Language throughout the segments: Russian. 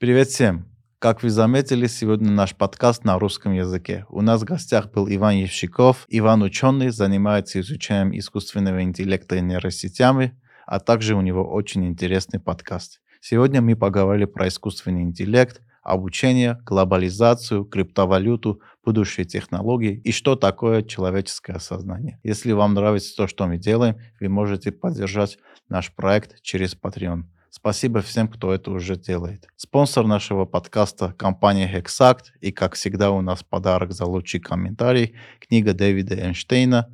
Привет всем! Как вы заметили, сегодня наш подкаст на русском языке. У нас в гостях был Иван Евщиков. Иван ученый, занимается изучением искусственного интеллекта и нейросетями, а также у него очень интересный подкаст. Сегодня мы поговорили про искусственный интеллект, обучение, глобализацию, криптовалюту, будущие технологии и что такое человеческое сознание. Если вам нравится то, что мы делаем, вы можете поддержать наш проект через Patreon. Спасибо всем, кто это уже делает. Спонсор нашего подкаста – компания Hexact. И, как всегда, у нас подарок за лучший комментарий – книга Дэвида Эйнштейна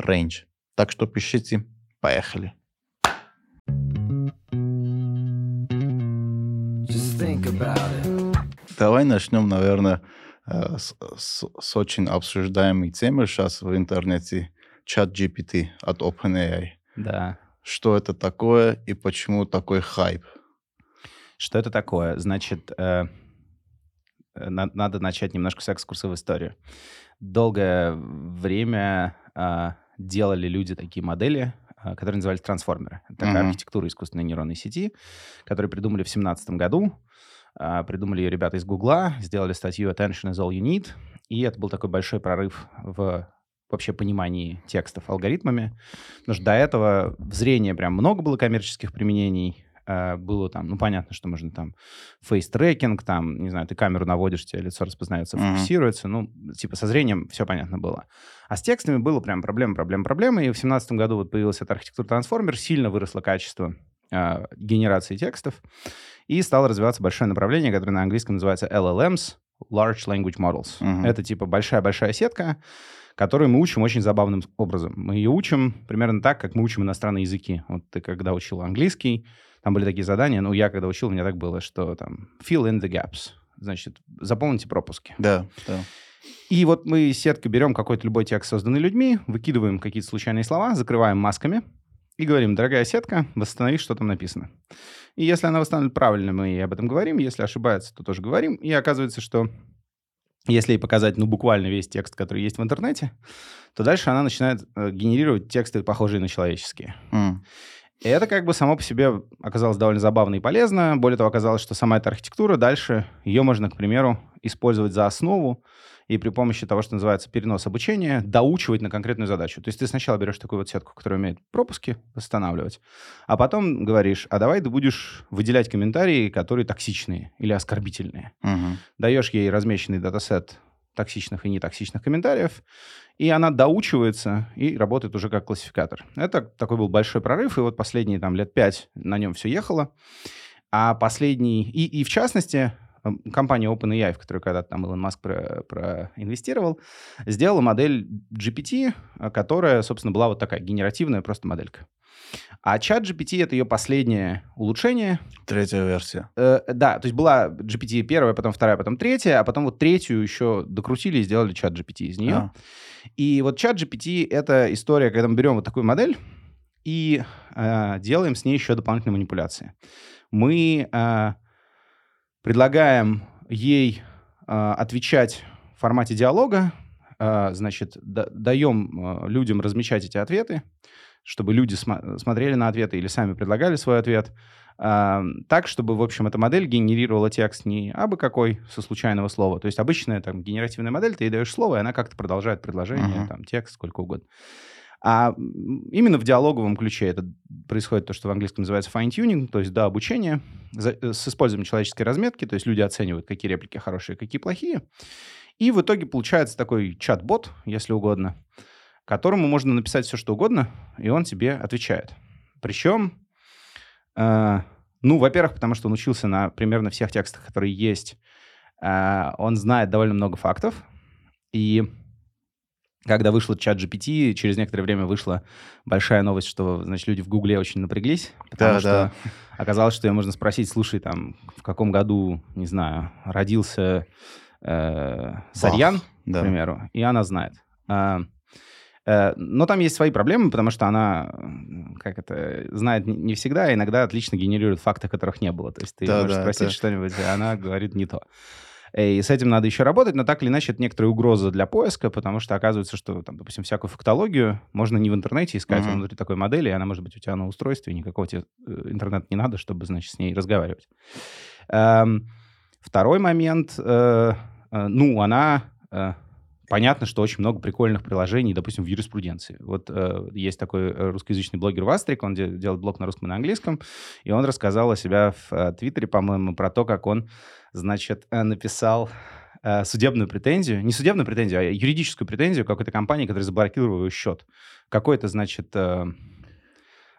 «Range». Так что пишите. Поехали. Давай начнем, наверное, э, с, с, с очень обсуждаемой темы сейчас в интернете – чат GPT от OpenAI. Да что это такое и почему такой хайп? Что это такое? Значит, э, э надо начать немножко с экскурса в историю. Долгое время э, делали люди такие модели, э, которые назывались трансформеры. Это такая mm-hmm. архитектура искусственной нейронной сети, которую придумали в 2017 году. Э, придумали ее ребята из Гугла, сделали статью «Attention is all you need», и это был такой большой прорыв в вообще понимании текстов алгоритмами. Потому что до этого в зрении прям много было коммерческих применений. Э, было там, ну, понятно, что можно там face tracking, там, не знаю, ты камеру наводишь, тебе лицо распознается, mm-hmm. фокусируется. Ну, типа со зрением все понятно было. А с текстами было прям проблема, проблема, проблема. И в 2017 году вот появилась эта архитектура трансформер, сильно выросло качество э, генерации текстов. И стало развиваться большое направление, которое на английском называется LLMs, Large Language Models. Mm-hmm. Это типа большая-большая сетка, которую мы учим очень забавным образом. Мы ее учим примерно так, как мы учим иностранные языки. Вот ты когда учил английский, там были такие задания, ну, я когда учил, у меня так было, что там fill in the gaps, значит, заполните пропуски. Да, да. И вот мы сеткой берем какой-то любой текст, созданный людьми, выкидываем какие-то случайные слова, закрываем масками и говорим, дорогая сетка, восстанови, что там написано. И если она восстановит правильно, мы об этом говорим, если ошибается, то тоже говорим. И оказывается, что если ей показать, ну, буквально весь текст, который есть в интернете, то дальше она начинает э, генерировать тексты, похожие на человеческие. Mm. И это как бы само по себе оказалось довольно забавно и полезно. Более того, оказалось, что сама эта архитектура дальше, ее можно, к примеру, использовать за основу и при помощи того, что называется перенос обучения, доучивать на конкретную задачу. То есть ты сначала берешь такую вот сетку, которая умеет пропуски восстанавливать, а потом говоришь, а давай ты будешь выделять комментарии, которые токсичные или оскорбительные. Угу. Даешь ей размещенный датасет токсичных и нетоксичных комментариев, и она доучивается и работает уже как классификатор. Это такой был большой прорыв, и вот последние там лет пять на нем все ехало. А последний... И, и в частности, компания OpenAI, в которую когда-то там Илон Маск про, проинвестировал, сделала модель GPT, а, которая, собственно, была вот такая генеративная просто моделька. А чат GPT — это ее последнее улучшение. Третья версия. Э, да, то есть была GPT первая, потом вторая, потом третья, а потом вот третью еще докрутили и сделали чат GPT из нее. А. И вот чат GPT — это история, когда мы берем вот такую модель и э, делаем с ней еще дополнительные манипуляции. Мы э, Предлагаем ей э, отвечать в формате диалога, э, значит, да, даем э, людям размечать эти ответы, чтобы люди см- смотрели на ответы или сами предлагали свой ответ, э, так, чтобы, в общем, эта модель генерировала текст не абы какой со случайного слова. То есть обычная там генеративная модель, ты ей даешь слово, и она как-то продолжает предложение, uh-huh. там, текст, сколько угодно. А именно в диалоговом ключе это происходит то, что в английском называется fine-tuning, то есть до обучения э, с использованием человеческой разметки, то есть люди оценивают, какие реплики хорошие, какие плохие. И в итоге получается такой чат-бот, если угодно, которому можно написать все, что угодно, и он тебе отвечает. Причем, э, ну, во-первых, потому что он учился на примерно всех текстах, которые есть, э, он знает довольно много фактов, и когда вышел чат GPT, через некоторое время вышла большая новость, что, значит, люди в Гугле очень напряглись, потому да, что да. оказалось, что ее можно спросить, слушай, там, в каком году, не знаю, родился э, Сарьян, да. к примеру, и она знает. А, э, но там есть свои проблемы, потому что она, как это, знает не всегда, а иногда отлично генерирует факты, которых не было. То есть ты да, можешь да, спросить это... что-нибудь, а она говорит не то. И с этим надо еще работать, но так или иначе это некоторая угроза для поиска, потому что оказывается, что, там, допустим, всякую фактологию можно не в интернете искать, а внутри такой модели, и она может быть у тебя на устройстве, и никакого тебе э, интернета не надо, чтобы, значит, с ней разговаривать. Эм, Второй момент, э, э, ну, она... Э, понятно, что очень много прикольных приложений, допустим, в юриспруденции. Вот э, есть такой э, русскоязычный блогер Вастрик, он де- делает блог на русском и на английском, и он рассказал о себя в э, Твиттере, по-моему, про то, как он, значит, э, написал э, судебную претензию, не судебную претензию, а юридическую претензию какой-то компании, которая заблокировала его счет. Какой-то, значит, э,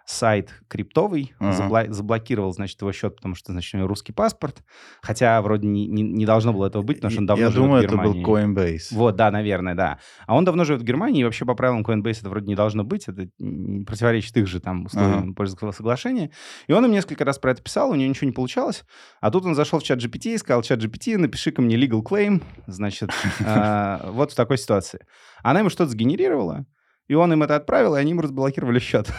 сайт криптовый, Ага. забла- заблокировал, значит, его счет, потому что, значит, у него русский паспорт, хотя вроде не, не- не должно было этого быть, потому что он давно Я живет думаю, в это был Германии. Coinbase. Вот, да, наверное, да. А он давно живет в Германии, и вообще по правилам Coinbase это вроде не должно быть, это противоречит их же там условиям Ага. пользовательского соглашения. И он им несколько раз про это писал, у него ничего не получалось. А тут он зашел в чат GPT и сказал, чат GPT, напиши-ка мне legal claim, значит, а, вот в такой ситуации. Она ему что-то сгенерировала, и он им это отправил, и они ему разблокировали счет.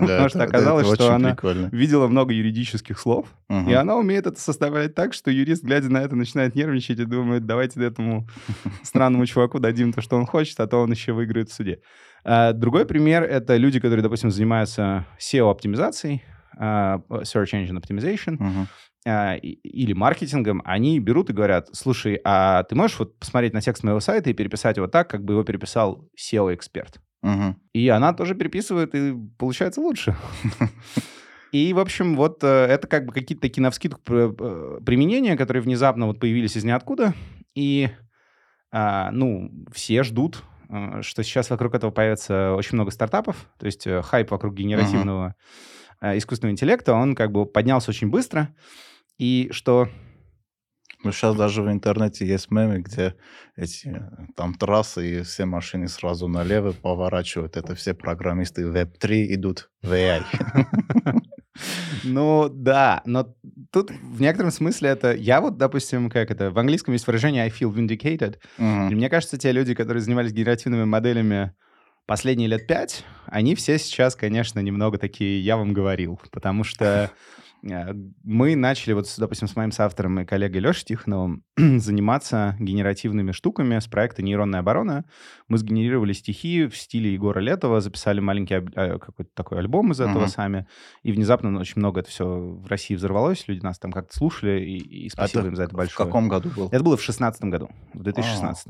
Потому что оказалось, что она видела много юридических слов, и она умеет это составлять так, что юрист, глядя на это, начинает нервничать и думает, давайте этому странному чуваку дадим то, что он хочет, а то он еще выиграет в суде. А, Другой пример — это люди, которые, допустим, занимаются SEO-оптимизацией, а, Search Engine Optimization, а, или маркетингом, они берут и говорят, слушай, а ты можешь вот посмотреть на текст моего сайта и переписать его так, как бы его переписал SEO-эксперт? Мгм. И она тоже переписывает, и получается лучше. И, в общем, вот э, это как бы какие-то такие навскидку э, применения, которые внезапно вот появились из ниоткуда. И, а, ну, все ждут, э, что сейчас вокруг этого появится очень много стартапов. То есть хайп вокруг генеративного э, искусственного интеллекта, он как бы поднялся очень быстро. И что Ну, сейчас даже в интернете есть мемы, где эти э, там трассы, и все машины сразу налево поворачивают. Это все программисты Web3 идут в AI. Ну, да, но тут в некотором смысле это... Я вот, допустим, как это... В английском есть выражение I feel vindicated. И мне кажется, те люди, которые занимались генеративными моделями последние лет пять, они все сейчас, конечно, немного такие «я вам говорил», потому что мы начали, вот, допустим, с моим соавтором и коллегой Лешей Тихоновым заниматься генеративными штуками с проекта «Нейронная оборона». Мы сгенерировали стихи в стиле Егора Летова, записали маленький э, какой-то такой альбом из этого Мгм. сами, и внезапно очень много это все в России взорвалось, люди нас там как-то слушали, и, и А спасибо это им за это В большое. каком году был? Это было в шестнадцатом году, в 2016.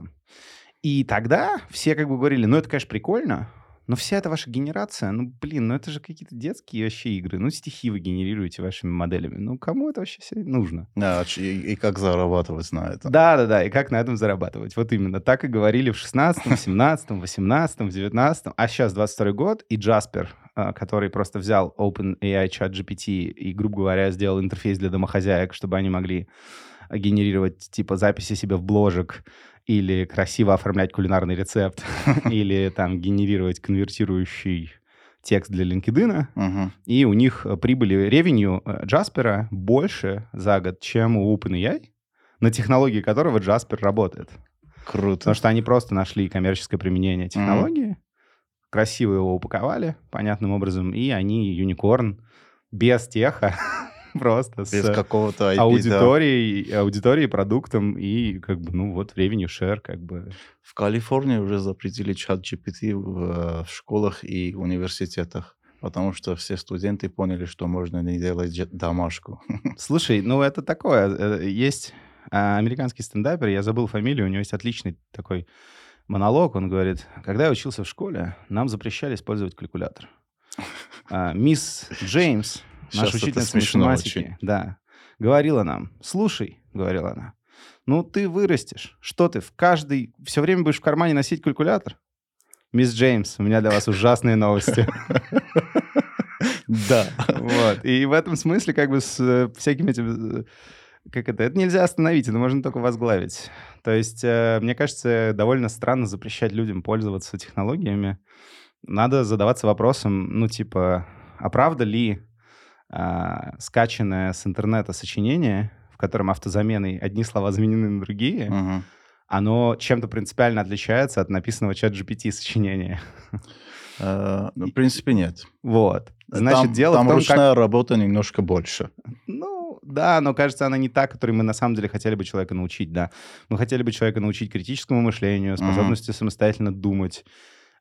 И тогда все как бы говорили, ну это, конечно, прикольно, но вся эта ваша генерация, ну блин, ну это же какие-то детские вообще игры. Ну стихи вы генерируете вашими моделями. Ну кому это вообще всё нужно? Да, и, и как зарабатывать на этом? Да-да-да, и как на этом зарабатывать. Вот именно. Так и говорили в 16-м, 17-м, 18-м, 19-м. А сейчас 22 год, и Jasper, а, который просто взял OpenAI чат GPT и, грубо говоря, сделал интерфейс для домохозяек, чтобы они могли генерировать типа записи себе в бложек или красиво оформлять кулинарный рецепт, или там генерировать конвертирующий текст для LinkedIn, и у них э, прибыли ревенью э, Джаспера больше за год, чем у OpenAI, на технологии которого Джаспер работает. Круто. Потому что они просто нашли коммерческое применение технологии, красиво его упаковали понятным образом, и они юникорн без теха, просто Без с какого-то IP, да. аудиторией, аудиторией, продуктом, и как бы, ну вот, revenue share, как бы. В Калифорнии уже запретили чат GPT в, э, в школах и университетах, потому что все студенты поняли, что можно не делать домашку. Слушай, ну это такое. э, Есть а, американский стендапер, я забыл фамилию, у него есть отличный такой монолог. Он говорит, когда я учился в школе, нам запрещали использовать калькулятор. А, Мисс Джеймс, наша учительница математики, очень. да, говорила нам, слушай, говорила она, ну ты вырастешь, что ты в каждый, все время будешь в кармане носить калькулятор? Мисс Джеймс, у меня для вас ужасные новости. Да. Вот. И в этом смысле как бы с э, всякими этими... э, Как это? Это нельзя остановить, это можно только возглавить. То есть, э, мне кажется, довольно странно запрещать людям пользоваться технологиями. Надо задаваться вопросом, ну, типа, а правда ли а, скачанное с интернета сочинение, в котором автозаменой одни слова заменены на другие, Мгм. оно чем-то принципиально отличается от написанного чат GPT сочинения? Э, В принципе, нет. Вот. Значит, там, дело там в том, как... ручная работа немножко больше. Ну, да, но кажется, она не та, которой мы на самом деле хотели бы человека научить, да. Мы хотели бы человека научить критическому мышлению, способности самостоятельно думать,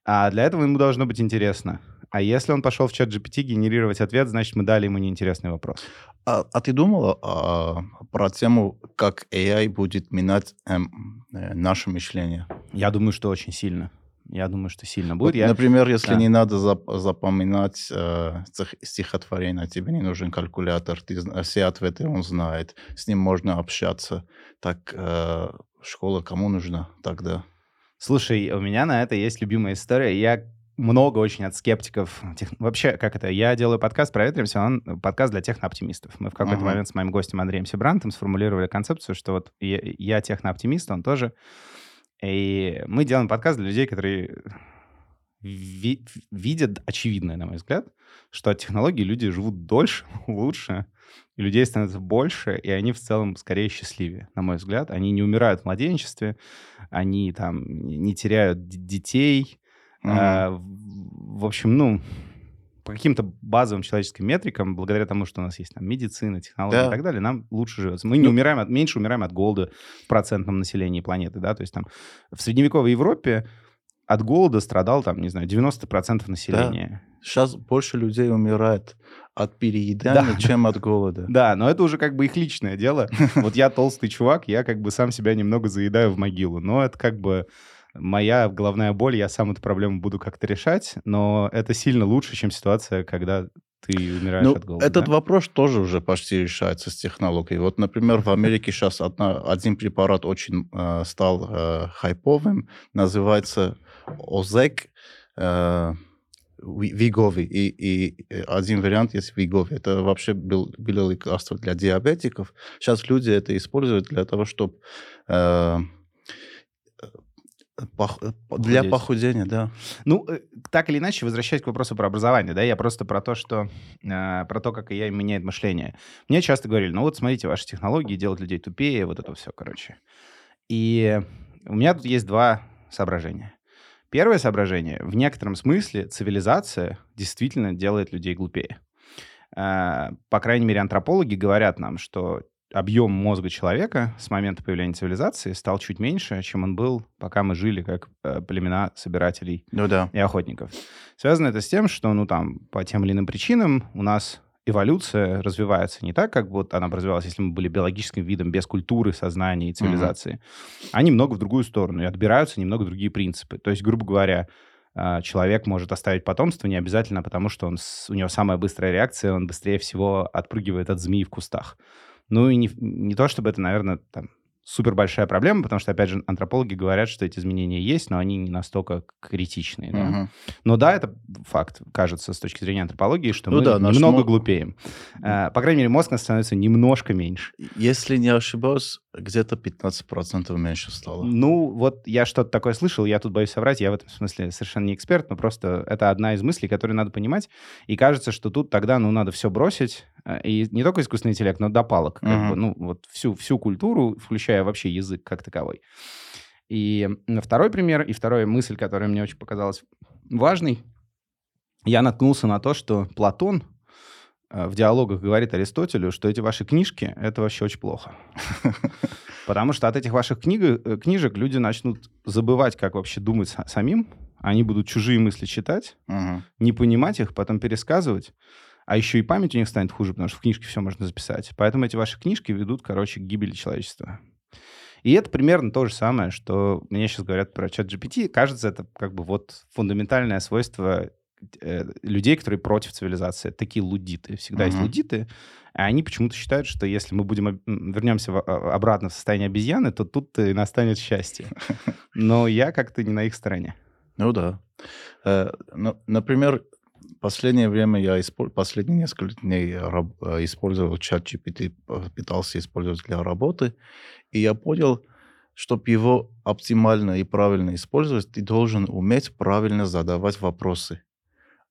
А для этого ему должно быть интересно. А если он пошел в чат GPT генерировать ответ, значит, мы дали ему неинтересный вопрос. А, а ты думала а, про тему, как AI будет менять эм, э, наше мышление? Я думаю, что очень сильно. Я думаю, что сильно будет. Вот, я... Например, если да. не надо зап- запоминать э, стихотворение, тебе не нужен калькулятор, ты, все ответы он знает, с ним можно общаться. Так э, школа кому нужна тогда? Слушай, у меня на это есть любимая история. Я много очень от скептиков. Тех... Вообще, как это? Я делаю подкаст «Проветримся», он подкаст для технооптимистов. Мы в какой-то uh-huh. момент с моим гостем Андреем Сибрантом сформулировали концепцию, что вот я, я технооптимист, он тоже. И мы делаем подкаст для людей, которые ви- видят очевидное, на мой взгляд, что от технологий люди живут дольше, лучше, и людей становится больше, и они в целом скорее счастливее, на мой взгляд. Они не умирают в младенчестве, они там не теряют детей, Uh-huh. в общем, ну, по каким-то базовым человеческим метрикам, благодаря тому, что у нас есть там медицина, технологии да. и так далее, нам лучше живется. Мы не ну, умираем, от, меньше умираем от голода в процентном населении планеты, да, то есть там в средневековой Европе от голода страдал, там, не знаю, 90% населения. Да. Сейчас больше людей умирает от переедания, да. чем от голода. Да, но это уже как бы их личное дело. Вот я толстый чувак, я как бы сам себя немного заедаю в могилу, но это как бы моя головная боль, я сам эту проблему буду как-то решать, но это сильно лучше, чем ситуация, когда ты умираешь ну, от голода. Этот да? вопрос тоже уже почти решается с технологией. Вот, например, в Америке сейчас одна, один препарат очень э, стал э, хайповым, называется ОЗЕК, э, Вигови. И, и один вариант есть Вигови. Это вообще был, было лекарство для диабетиков. Сейчас люди это используют для того, чтобы э, Пох... Для похудения, да. Ну, э, так или иначе, возвращаясь к вопросу про образование, да, я просто про то, что э, про то, как я меняет мышление. Мне часто говорили, ну вот смотрите, ваши технологии делают людей тупее, вот это все, короче. И у меня тут есть два соображения. Первое соображение. В некотором смысле цивилизация действительно делает людей глупее. Э, по крайней мере, антропологи говорят нам, что объем мозга человека с момента появления цивилизации стал чуть меньше, чем он был, пока мы жили как э, племена собирателей ну, да. и охотников. Связано это с тем, что, ну, там, по тем или иным причинам у нас эволюция развивается не так, как вот она бы развивалась, если мы были биологическим видом без культуры, сознания и цивилизации, mm-hmm. а немного в другую сторону, и отбираются немного другие принципы. То есть, грубо говоря, э, человек может оставить потомство не обязательно потому, что он, у него самая быстрая реакция, он быстрее всего отпрыгивает от змеи в кустах. Ну и не, не то, чтобы это, наверное, там, супер большая проблема, потому что, опять же, антропологи говорят, что эти изменения есть, но они не настолько критичные. Да? Угу. Но да, это факт, кажется, с точки зрения антропологии, что ну, мы да, немного мо... глупеем. А, по крайней мере, мозг нас становится немножко меньше. Если не ошибаюсь, где-то 15% меньше стало. Ну, вот я что-то такое слышал, я тут боюсь соврать, я в этом смысле совершенно не эксперт, но просто это одна из мыслей, которые надо понимать. И кажется, что тут тогда, ну, надо все бросить, э, и не только искусственный интеллект, но до палок. Как uh-huh. бы, ну, вот всю, всю культуру, включая вообще язык как таковой. И второй пример, и вторая мысль, которая мне очень показалась важной, я наткнулся на то, что Платон Э, в диалогах говорит Аристотелю, что эти ваши книжки — это вообще очень плохо. Потому что от этих ваших книг, э, книжек люди начнут забывать, как вообще думать самим. Они будут чужие мысли читать, не понимать их, потом пересказывать. А еще и память у них станет хуже, потому что в книжке все можно записать. Поэтому эти ваши книжки ведут, короче, к гибели человечества. И это примерно то же самое, что мне сейчас говорят про чат GPT. Кажется, это как бы вот фундаментальное свойство Э, людей, которые против цивилизации. Такие лудиты. Всегда uh-huh. есть лудиты. А они почему-то считают, что если мы будем вернемся в, а, обратно в состояние обезьяны, то тут и настанет счастье. Но я как-то не на их стороне. Ну да. Э, например, последнее время я использ... последние несколько дней раб... Э, использовал чат GPT, пытался использовать для работы, и я понял, чтобы его оптимально и правильно использовать, ты должен уметь правильно задавать вопросы.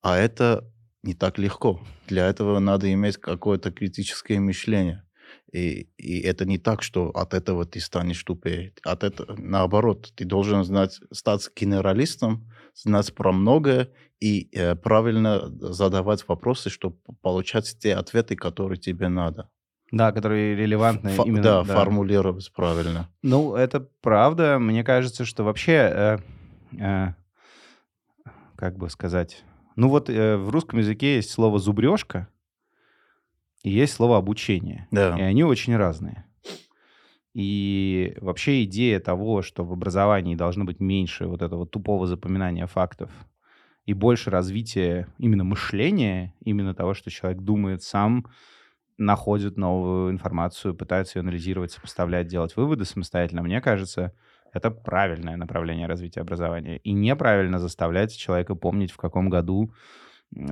А это не так легко. Для этого надо иметь какое-то критическое мышление. И, и это не так, что от этого ты станешь тупее. От этого, наоборот, ты должен знать, стать генералистом, знать про многое и э, правильно задавать вопросы, чтобы получать те ответы, которые тебе надо. Да, которые релевантны Фа- именно. Да, да, формулировать правильно. Ну, это правда. Мне кажется, что вообще э, э, как бы сказать... Ну вот э, в русском языке есть слово «зубрежка» и есть слово «обучение». Да. И они очень разные. И вообще идея того, что в образовании должно быть меньше вот этого тупого запоминания фактов и больше развития именно мышления, именно того, что человек думает сам, находит новую информацию, пытается ее анализировать, сопоставлять, делать выводы самостоятельно, мне кажется, это правильное направление развития образования. И неправильно заставлять человека помнить, в каком году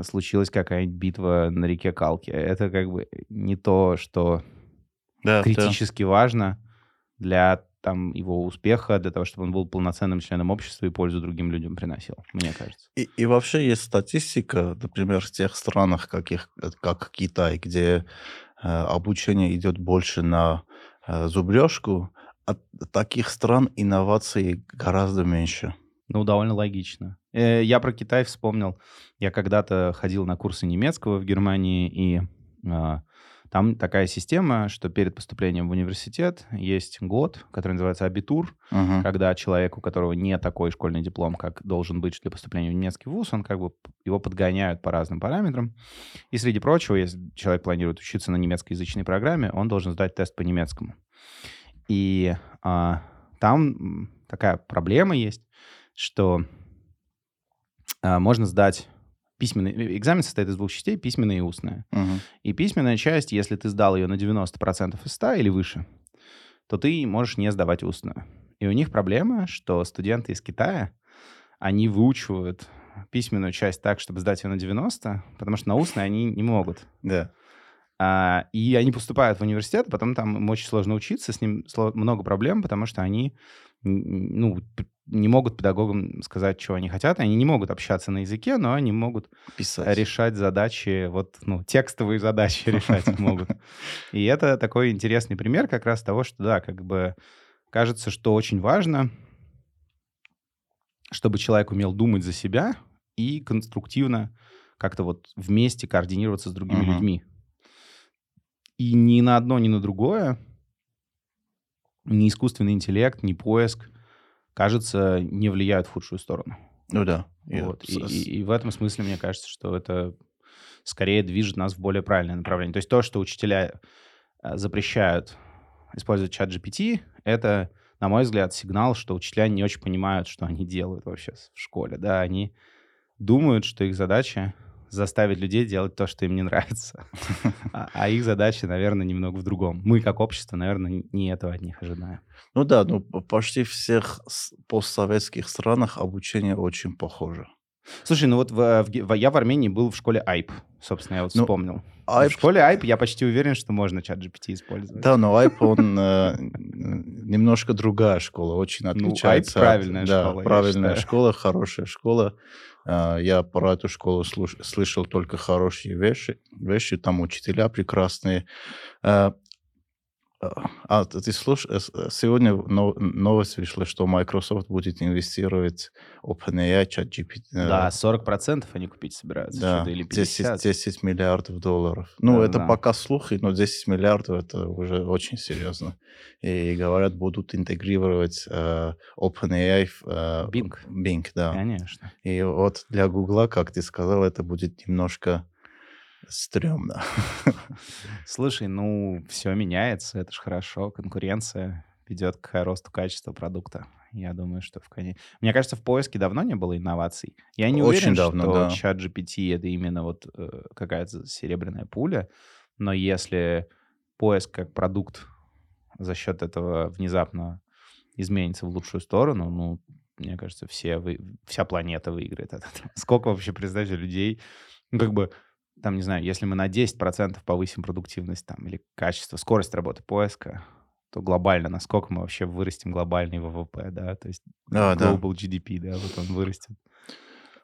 случилась какая-нибудь битва на реке Калки. Это как бы не то, что Да, да. критически важно для там, его успеха, для того, чтобы он был полноценным членом общества и пользу другим людям приносил, мне кажется. И, и вообще есть статистика, например, в тех странах, каких, как Китай, где э, обучение идет больше на э, зубрежку, от таких стран инноваций гораздо меньше. Ну, довольно логично. Э, Я про Китай вспомнил. Я когда-то ходил на курсы немецкого в Германии, и а, там такая система, что перед поступлением в университет есть год, который называется абитур, Мгм. когда человек, у которого не такой школьный диплом, как должен быть для поступления в немецкий вуз, он как бы его подгоняют по разным параметрам. И среди прочего, если человек планирует учиться на немецкоязычной программе, он должен сдать тест по немецкому. И а, там такая проблема есть, что а, можно сдать письменный... э, Экзамен состоит из двух частей, письменная и устная. Мгм. И письменная часть, если ты сдал ее на 90% из 100 или выше, то ты можешь не сдавать устную. И у них проблема, что студенты из Китая, они выучивают письменную часть так, чтобы сдать ее на 90, потому что на устной они не могут. Да. А, и они поступают в университет, потом там им очень сложно учиться, с ним много проблем, потому что они ну, не могут педагогам сказать, чего они хотят, они не могут общаться на языке, но они могут Писать. решать задачи, вот, ну, текстовые задачи решать могут. И это такой интересный пример как раз того, что, да, как бы кажется, что очень важно, чтобы человек умел думать за себя и конструктивно как-то вот вместе координироваться с другими людьми. И ни на одно, ни на другое ни искусственный интеллект, ни поиск, кажется, не влияют в худшую сторону. Ну да. И Вот. И, и- и в этом смысле, мне кажется, что это скорее движет нас в более правильное направление. То есть то, что учителя э, запрещают использовать чат GPT, это, на мой взгляд, сигнал, что учителя не очень понимают, что они делают вообще в школе. Да, они думают, что их задача заставить людей делать то, что им не нравится. А, а их задача, наверное, немного в другом. Мы, как общество, наверное, не этого от них ожидаем. Ну да, ну почти всех постсоветских странах обучение очень похоже. Слушай, ну вот в- в- я в Армении был в школе АЙП, собственно, я вот Ну, вспомнил. Айп- В школе AIP я почти уверен, что можно чат GPT использовать. Да, но Айп, он э, немножко другая школа, очень Ну, отличается. Айп правильная от, да, школа, я правильная считаю. школа, хорошая школа. А, Я про эту школу слуш- слышал только хорошие вещи, вещи, там учителя прекрасные. А, А ты ты слуш... э, э, сегодня но- новость вышла, что Microsoft будет инвестировать OpenAI, ChatGPT. э, Да, 40% они купить собираются. Да, или 10, 50. 10 миллиардов долларов. Ну, Да, это да. пока слухи, но 10 миллиардов это уже очень серьезно. И говорят, будут интегрировать э, OpenAI в э, Bing. Bing, да. Конечно. И вот для Гугла, как ты сказал, это будет немножко стрёмно. Слушай, ну, все меняется, это же хорошо. Конкуренция ведет к росту качества продукта. Я думаю, что в коне... Мне кажется, в поиске давно не было инноваций. Я не Очень уверен, давно, что да. чат GPT — это именно вот э, какая-то серебряная пуля, но если поиск как продукт за счет этого внезапно изменится в лучшую сторону, ну, мне кажется, все вы... вся планета выиграет от этого. Сколько вообще, представьте, людей, ну, как бы, там, не знаю, если мы на 10% повысим продуктивность там, или качество, скорость работы поиска, то глобально, насколько мы вообще вырастим глобальный ВВП, да, то есть Да, да. global GDP, да, вот он вырастет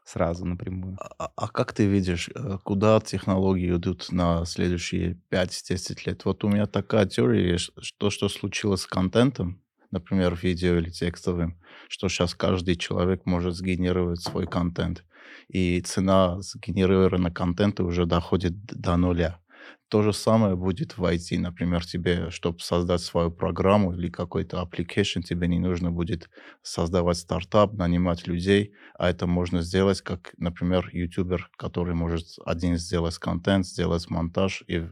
сразу напрямую. А, а как ты видишь, э, куда технологии идут на следующие 5-10 лет? Вот у меня такая теория, что, что случилось с контентом, например, видео или текстовым, что сейчас каждый человек может сгенерировать свой контент, и цена сгенерированного контента уже доходит до нуля. То же самое будет в IT. Например, тебе, чтобы создать свою программу или какой-то application, тебе не нужно будет создавать стартап, нанимать людей, а это можно сделать, как, например, ютубер, который может один сделать контент, сделать монтаж и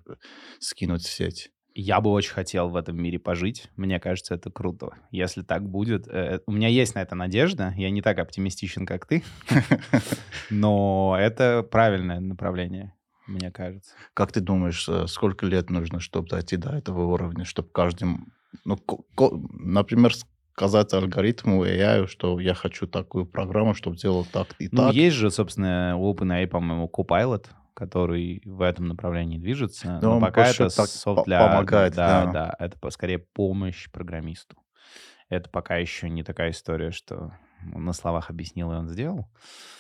скинуть в сеть. Я бы очень хотел в этом мире пожить. Мне кажется, это круто. Если так будет... Э, у меня есть на это надежда. Я не так оптимистичен, как ты. Но это правильное направление, мне кажется. Как ты думаешь, э, сколько лет нужно, чтобы дойти до этого уровня, чтобы каждым... Ну, например, сказать алгоритму AI, что я хочу такую программу, чтобы делал так и ну, так. Ну, есть же, собственно, OpenAI, по-моему, Copilot, который в этом направлении движется. Но, но пока это софт для... помогает, да, да. да, это скорее помощь программисту. Это пока еще не такая история, что на словах объяснил, и он сделал.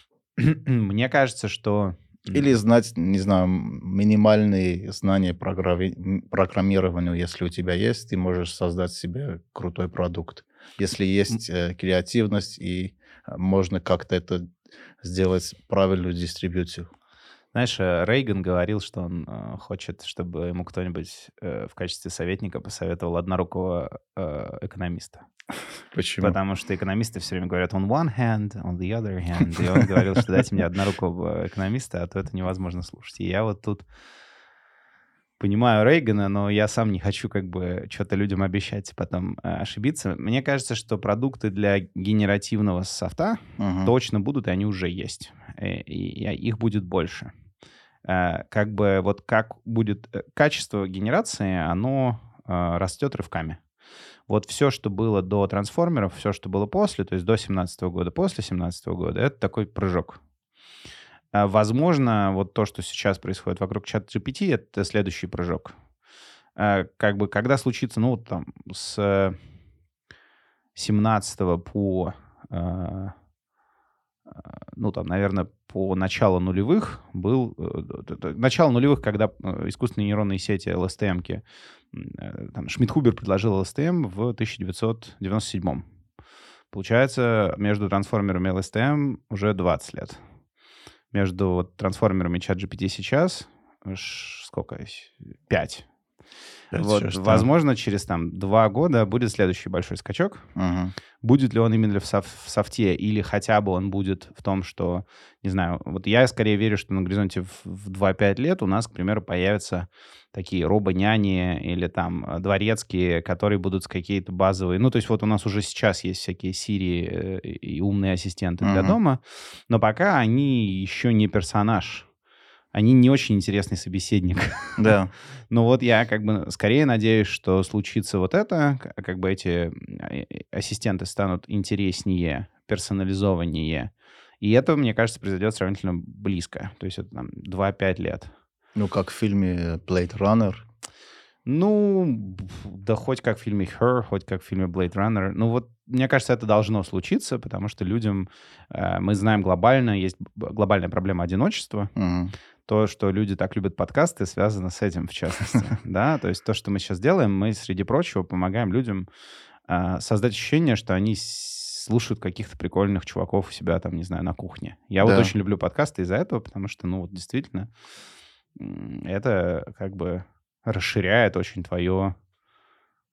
Мне кажется, что... Или знать, не знаю, минимальные знания программи- программирования, если у тебя есть, ты можешь создать себе крутой продукт. Если есть э, креативность и э, можно как-то это сделать правильную дистрибуцию. Знаешь, э, Рейган говорил, что он э, хочет, чтобы ему кто-нибудь э, в качестве советника посоветовал однорукого э, экономиста. Почему? Потому что экономисты все время говорят on one hand, on the other hand. И он говорил, что дайте мне однорукого экономиста, а то это невозможно слушать. И я вот тут понимаю Рейгана, но я сам не хочу как бы что-то людям обещать и потом э, ошибиться. Мне кажется, что продукты для генеративного софта Мгм. точно будут, и они уже есть. Э, И, и их будет больше. Э, Как бы вот как будет э, качество генерации, оно э, растет рывками. Вот все, что было до трансформеров, все, что было после, то есть до 17 года, после 17 года, это такой прыжок. А, Возможно, вот то, что сейчас происходит вокруг чат GPT, это следующий прыжок. Как бы, когда случится, ну, там, с 17 по, ну, там, наверное, по началу нулевых был... э, Начало нулевых, когда э, искусственные нейронные сети, LSTM, э, там, Шмидхубер предложил LSTM в 1997 Получается, между трансформерами и LSTM уже 20 лет. Между вот трансформерами ChatGPT сейчас сколько? 5. Вот, да. возможно, через там два года будет следующий большой скачок. Мгм. Будет ли он именно в, соф- в софте, или хотя бы он будет в том, что, не знаю, вот я скорее верю, что на горизонте в, в 2-5 лет у нас, к примеру, появятся такие робо-няни или там дворецкие, которые будут с какие-то базовые... Ну, то есть вот у нас уже сейчас есть всякие Siri э, и умные ассистенты для Мгм. дома, но пока они еще не персонаж. Они не очень интересный собеседник. Да. Ну вот я как бы скорее надеюсь, что случится вот это, как бы эти э, ассистенты станут интереснее, персонализованнее. И это, мне кажется, произойдет сравнительно близко. То есть это там 2-5 лет. Ну, как в фильме Blade Runner. Ну, да хоть как в фильме Her, хоть как в фильме Blade Runner. Ну вот, мне кажется, это должно случиться, потому что людям, э, мы знаем глобально, есть глобальная проблема одиночества. Мгм. То, что люди так любят подкасты, связано с этим, в частности. Да, то есть то, что мы сейчас делаем, мы, среди прочего, помогаем людям а, создать ощущение, что они слушают каких-то прикольных чуваков у себя там, не знаю, на кухне. Я вот очень люблю подкасты из-за этого, потому что, ну, вот действительно, это как бы расширяет очень твое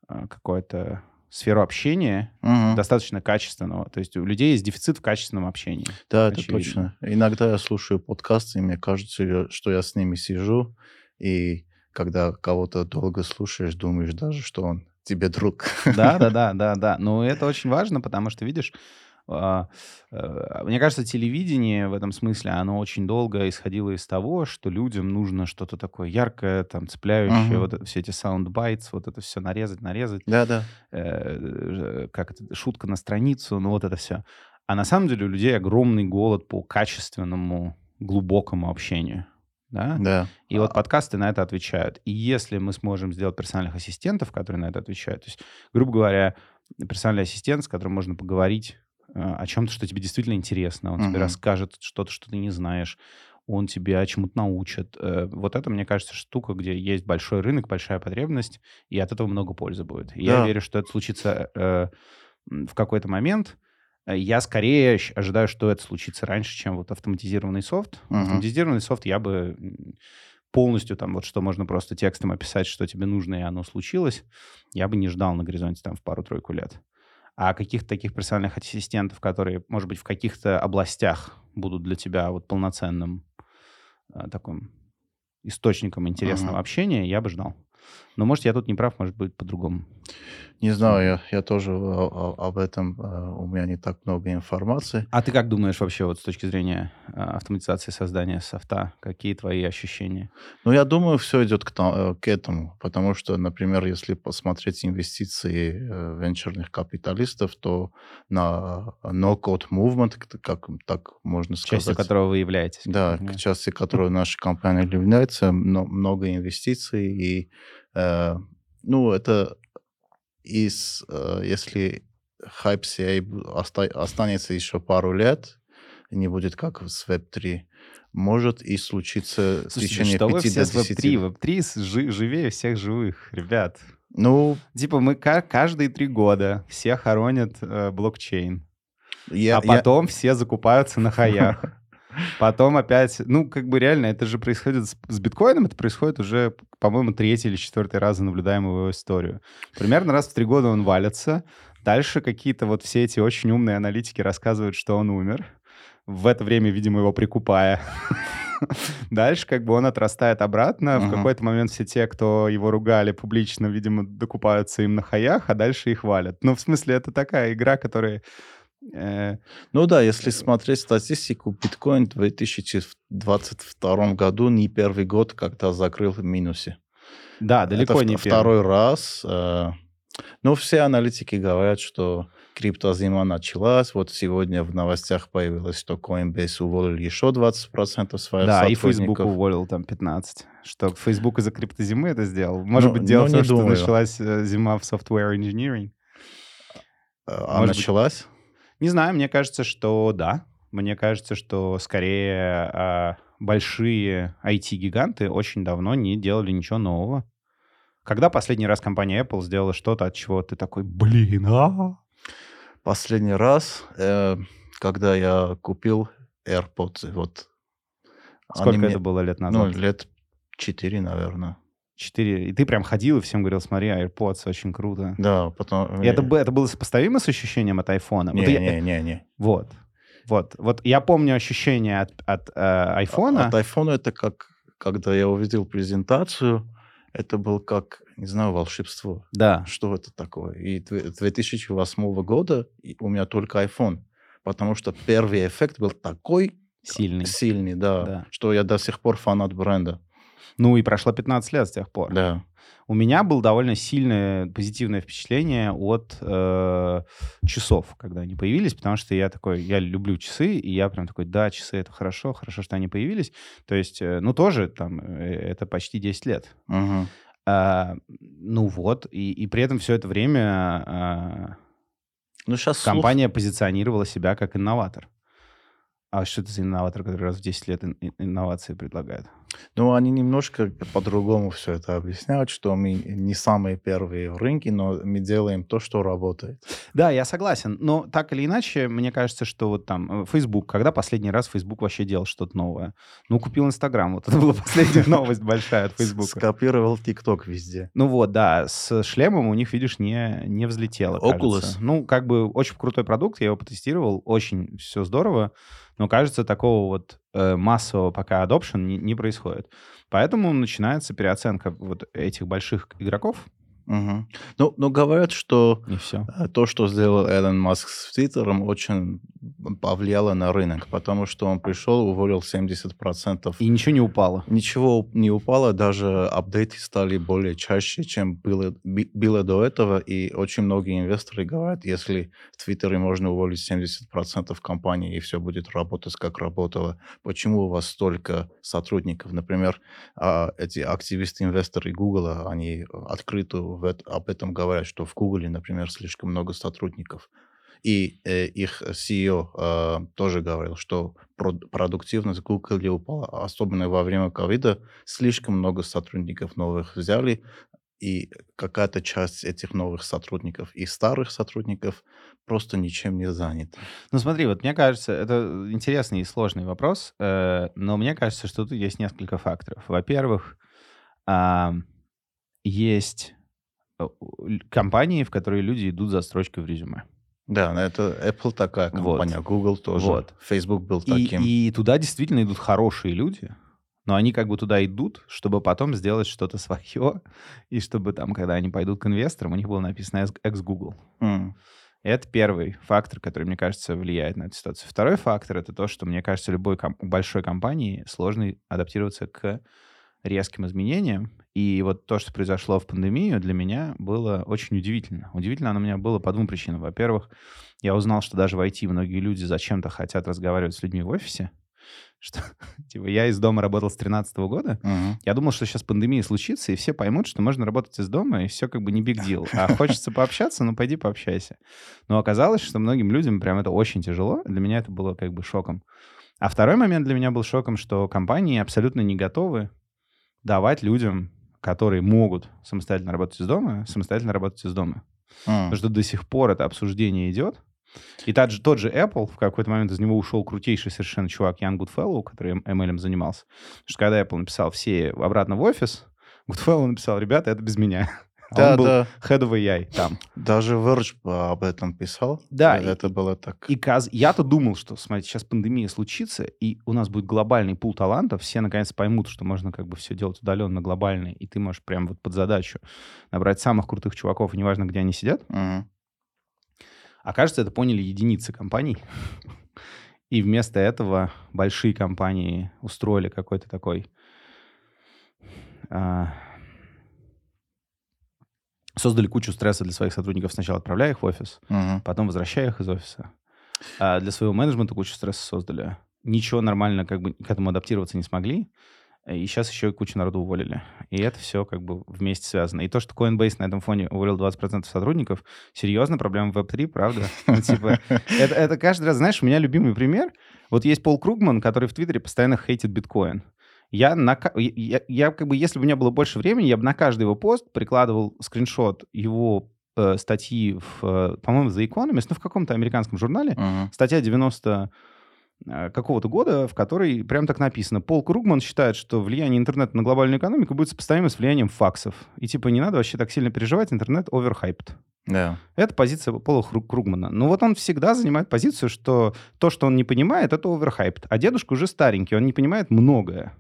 а, какое-то сферу общения Мгм. достаточно качественного. То есть у людей есть дефицит в качественном общении. Да, это очевидно. точно. Иногда я слушаю подкасты, и мне кажется, что я с ними сижу, и когда кого-то долго слушаешь, думаешь даже, что он тебе друг. Да, да, да, да, да. Но это очень важно, потому что, видишь, мне кажется, телевидение в этом смысле, оно очень долго исходило из того, что людям нужно что-то такое яркое, там, цепляющее, Мгм. вот все эти soundbites, вот это все нарезать, нарезать, Да-да. э, как это, шутка на страницу, ну вот это все. А на самом деле у людей огромный голод по качественному, глубокому общению. Да? Да. И вот А- подкасты на это отвечают. И если мы сможем сделать персональных ассистентов, которые на это отвечают, то есть, грубо говоря, персональный ассистент, с которым можно поговорить э, о чем-то, что тебе действительно интересно, он тебе Мгм. расскажет что-то, что ты не знаешь, он тебя чему-то научит. Э, Вот это, мне кажется, штука, где есть большой рынок, большая потребность, и от этого много пользы будет. И Я Да. верю, что это случится э, в какой-то момент. Э, Я скорее ожидаю, что это случится раньше, чем вот автоматизированный софт. Мгм. Автоматизированный софт я бы полностью там вот что можно просто текстом описать, что тебе нужно, и оно случилось, я бы не ждал на горизонте там в пару-тройку лет. А каких-то таких персональных ассистентов, которые, может быть, в каких-то областях будут для тебя вот полноценным э, таким источником интересного uh-huh. общения, я бы ждал. Но, может, я тут не прав, может быть, по-другому. Не знаю, я, я тоже об этом, э, у меня не так много информации. А ты как думаешь вообще вот с точки зрения э, автоматизации создания софта? Какие твои ощущения? Ну, я думаю, все идет к, э, к этому, потому что, например, если посмотреть инвестиции венчурных капиталистов, то на no-code movement, как так можно сказать. Частью которого вы являетесь. Да, к части которой наша компания является, много инвестиций и Э, ну, это из, э, если хайп CA останется еще пару лет, не будет как с Web3, может и случиться Слушайте, в течение что 5 вы все до 10 Web3? Web3 жи- живее всех живых, ребят. Ну... Типа мы каждые три года все хоронят э, блокчейн. Я, а потом я... все закупаются на хаях. Потом опять, ну, как бы реально, это же происходит с, с биткоином, это происходит уже, по-моему, третий или четвертый раз за наблюдаемую его историю. Примерно раз в три года он валится. Дальше какие-то вот все эти очень умные аналитики рассказывают, что он умер. В это время, видимо, его прикупая. Дальше как бы он отрастает обратно. Uh-huh. В какой-то момент все те, кто его ругали публично, видимо, докупаются им на хаях, а дальше их валят. Ну, в смысле, это такая игра, которая ну да, если смотреть статистику, биткоин в 2022 году не первый год, когда закрыл в минусе. Да, далеко Это не второй первый. раз. Э, но все аналитики говорят, что криптозима началась. Вот сегодня в новостях появилось, что Coinbase уволил еще 20% своих Да, и Facebook уволил там 15%. Что Facebook из-за криптозимы это сделал? Может ну, быть, дело в том, что думаю. началась э, зима в software engineering? А Может началась? Быть... Не знаю, мне кажется, что да. Мне кажется, что скорее э, большие IT-гиганты очень давно не делали ничего нового. Когда последний раз компания Apple сделала что-то, от чего ты такой, блин, а? Последний раз, э, когда я купил AirPods, вот. Сколько это мне, было лет ну, назад? Ну, лет четыре, наверное. 4. И ты прям ходил и всем говорил, смотри, AirPods очень круто. Да, потом... И это, это было сопоставимо с ощущением от айфона? Не, вот не, я... не, не. Вот. Вот. Вот я помню ощущение от, от э, айфона. От айфона это как, когда я увидел презентацию, это был как, не знаю, волшебство. Да. Что это такое? И 2008 года у меня только iPhone, потому что первый эффект был такой сильный, сильный да, да. что я до сих пор фанат бренда. Ну и прошло 15 лет с тех пор. Да. У меня было довольно сильное позитивное впечатление от э, часов, когда они появились, потому что я такой, я люблю часы, и я прям такой, да, часы это хорошо, хорошо, что они появились. То есть, э, ну тоже там, э, это почти 10 лет. Угу. А, ну вот, и, и при этом все это время а, ну, сейчас компания слух... позиционировала себя как инноватор. А что это за инноватор, который раз в 10 лет инновации предлагает? Ну, они немножко по-другому все это объясняют, что мы не самые первые в рынке, но мы делаем то, что работает. Да, я согласен. Но так или иначе, мне кажется, что вот там э, Facebook, когда последний раз Facebook вообще делал что-то новое? Ну, купил Инстаграм. Вот это была последняя новость большая от Facebook. Скопировал ТикТок везде. Ну вот, да. С шлемом у них, видишь, не, не взлетело, Oculus. Ну, как бы очень крутой продукт, я его потестировал, очень все здорово. Но кажется, такого вот э, массового пока adoption не, не происходит. Поэтому начинается переоценка вот этих больших игроков, Угу. Ну, но говорят, что Не все. Э, то, что сделал Элон Маск с Твиттером, очень повлияло на рынок, потому что он пришел, уволил 70%. И ничего не упало. Ничего не упало, даже апдейты стали более чаще, чем было, было до этого, и очень многие инвесторы говорят, если в Твиттере можно уволить 70% компании, и все будет работать, как работало, почему у вас столько сотрудников? Например, а, эти активисты-инвесторы Google, они открыто об этом говорят, что в Google, например, слишком много сотрудников. И э, их CEO э, тоже говорил, что продуктивность Google упала, особенно во время ковида. Слишком много сотрудников новых взяли, и какая-то часть этих новых сотрудников и старых сотрудников просто ничем не занята. Ну смотри, вот мне кажется, это интересный и сложный вопрос, э, но мне кажется, что тут есть несколько факторов. Во-первых, а, есть э, компании, в которые люди идут за строчкой в резюме. Да, это Apple такая компания, вот. Google тоже, вот. Facebook был таким. И, и туда действительно идут хорошие люди, но они как бы туда идут, чтобы потом сделать что-то свое, и чтобы там, когда они пойдут к инвесторам, у них было написано ex-Google. Mm. Это первый фактор, который, мне кажется, влияет на эту ситуацию. Второй фактор — это то, что, мне кажется, любой ком- большой компании сложно адаптироваться к резким изменениям. И вот то, что произошло в пандемию, для меня было очень удивительно. Удивительно оно у меня было по двум причинам. Во-первых, я узнал, что даже в IT многие люди зачем-то хотят разговаривать с людьми в офисе что типа я из дома работал с 13 года. Uh-huh. Я думал, что сейчас пандемия случится, и все поймут, что можно работать из дома, и все как бы не биг дел. А хочется пообщаться, ну пойди пообщайся. Но оказалось, что многим людям прям это очень тяжело. Для меня это было как бы шоком. А второй момент для меня был шоком, что компании абсолютно не готовы давать людям, которые могут самостоятельно работать из дома, самостоятельно работать из дома. Uh-huh. Потому что до сих пор это обсуждение идет, и тот же, тот же Apple, в какой-то момент из него ушел крутейший совершенно чувак Ян Гудфеллоу, который ML занимался. Потому что когда Apple написал все обратно в офис, Гудфеллоу написал, ребята, это без меня. А да, он был да. head of AI там. Даже Verge об этом писал. Да. Это и, было так. И каз... я-то думал, что, смотрите, сейчас пандемия случится, и у нас будет глобальный пул талантов, все наконец поймут, что можно как бы все делать удаленно, глобально, и ты можешь прям вот под задачу набрать самых крутых чуваков, и неважно, где они сидят. Угу. Окажется, это поняли единицы компаний. И вместо этого большие компании устроили какой-то такой... А, создали кучу стресса для своих сотрудников, сначала отправляя их в офис, угу. потом возвращая их из офиса. А для своего менеджмента кучу стресса создали. Ничего нормально как бы к этому адаптироваться не смогли. И сейчас еще кучу народу уволили. И это все как бы вместе связано. И то, что Coinbase на этом фоне уволил 20% сотрудников, серьезно, проблема в Web3, правда? Ну, типа, это, это каждый раз, знаешь, у меня любимый пример. Вот есть Пол Кругман, который в Твиттере постоянно хейтит биткоин. Я, на, я, я как бы, если бы у меня было больше времени, я бы на каждый его пост прикладывал скриншот его э, статьи, в, э, по-моему, The Economist, ну, в каком-то американском журнале. Uh-huh. Статья 90 Э, какого-то года, в которой прям так написано. Пол Кругман считает, что влияние интернета на глобальную экономику будет сопоставимо с влиянием факсов. И типа не надо вообще так сильно переживать, интернет оверхайпт. Да. Это позиция Пола Кругмана. Но вот он всегда занимает позицию, что то, что он не понимает, это оверхайпт. А дедушка уже старенький, он не понимает многое.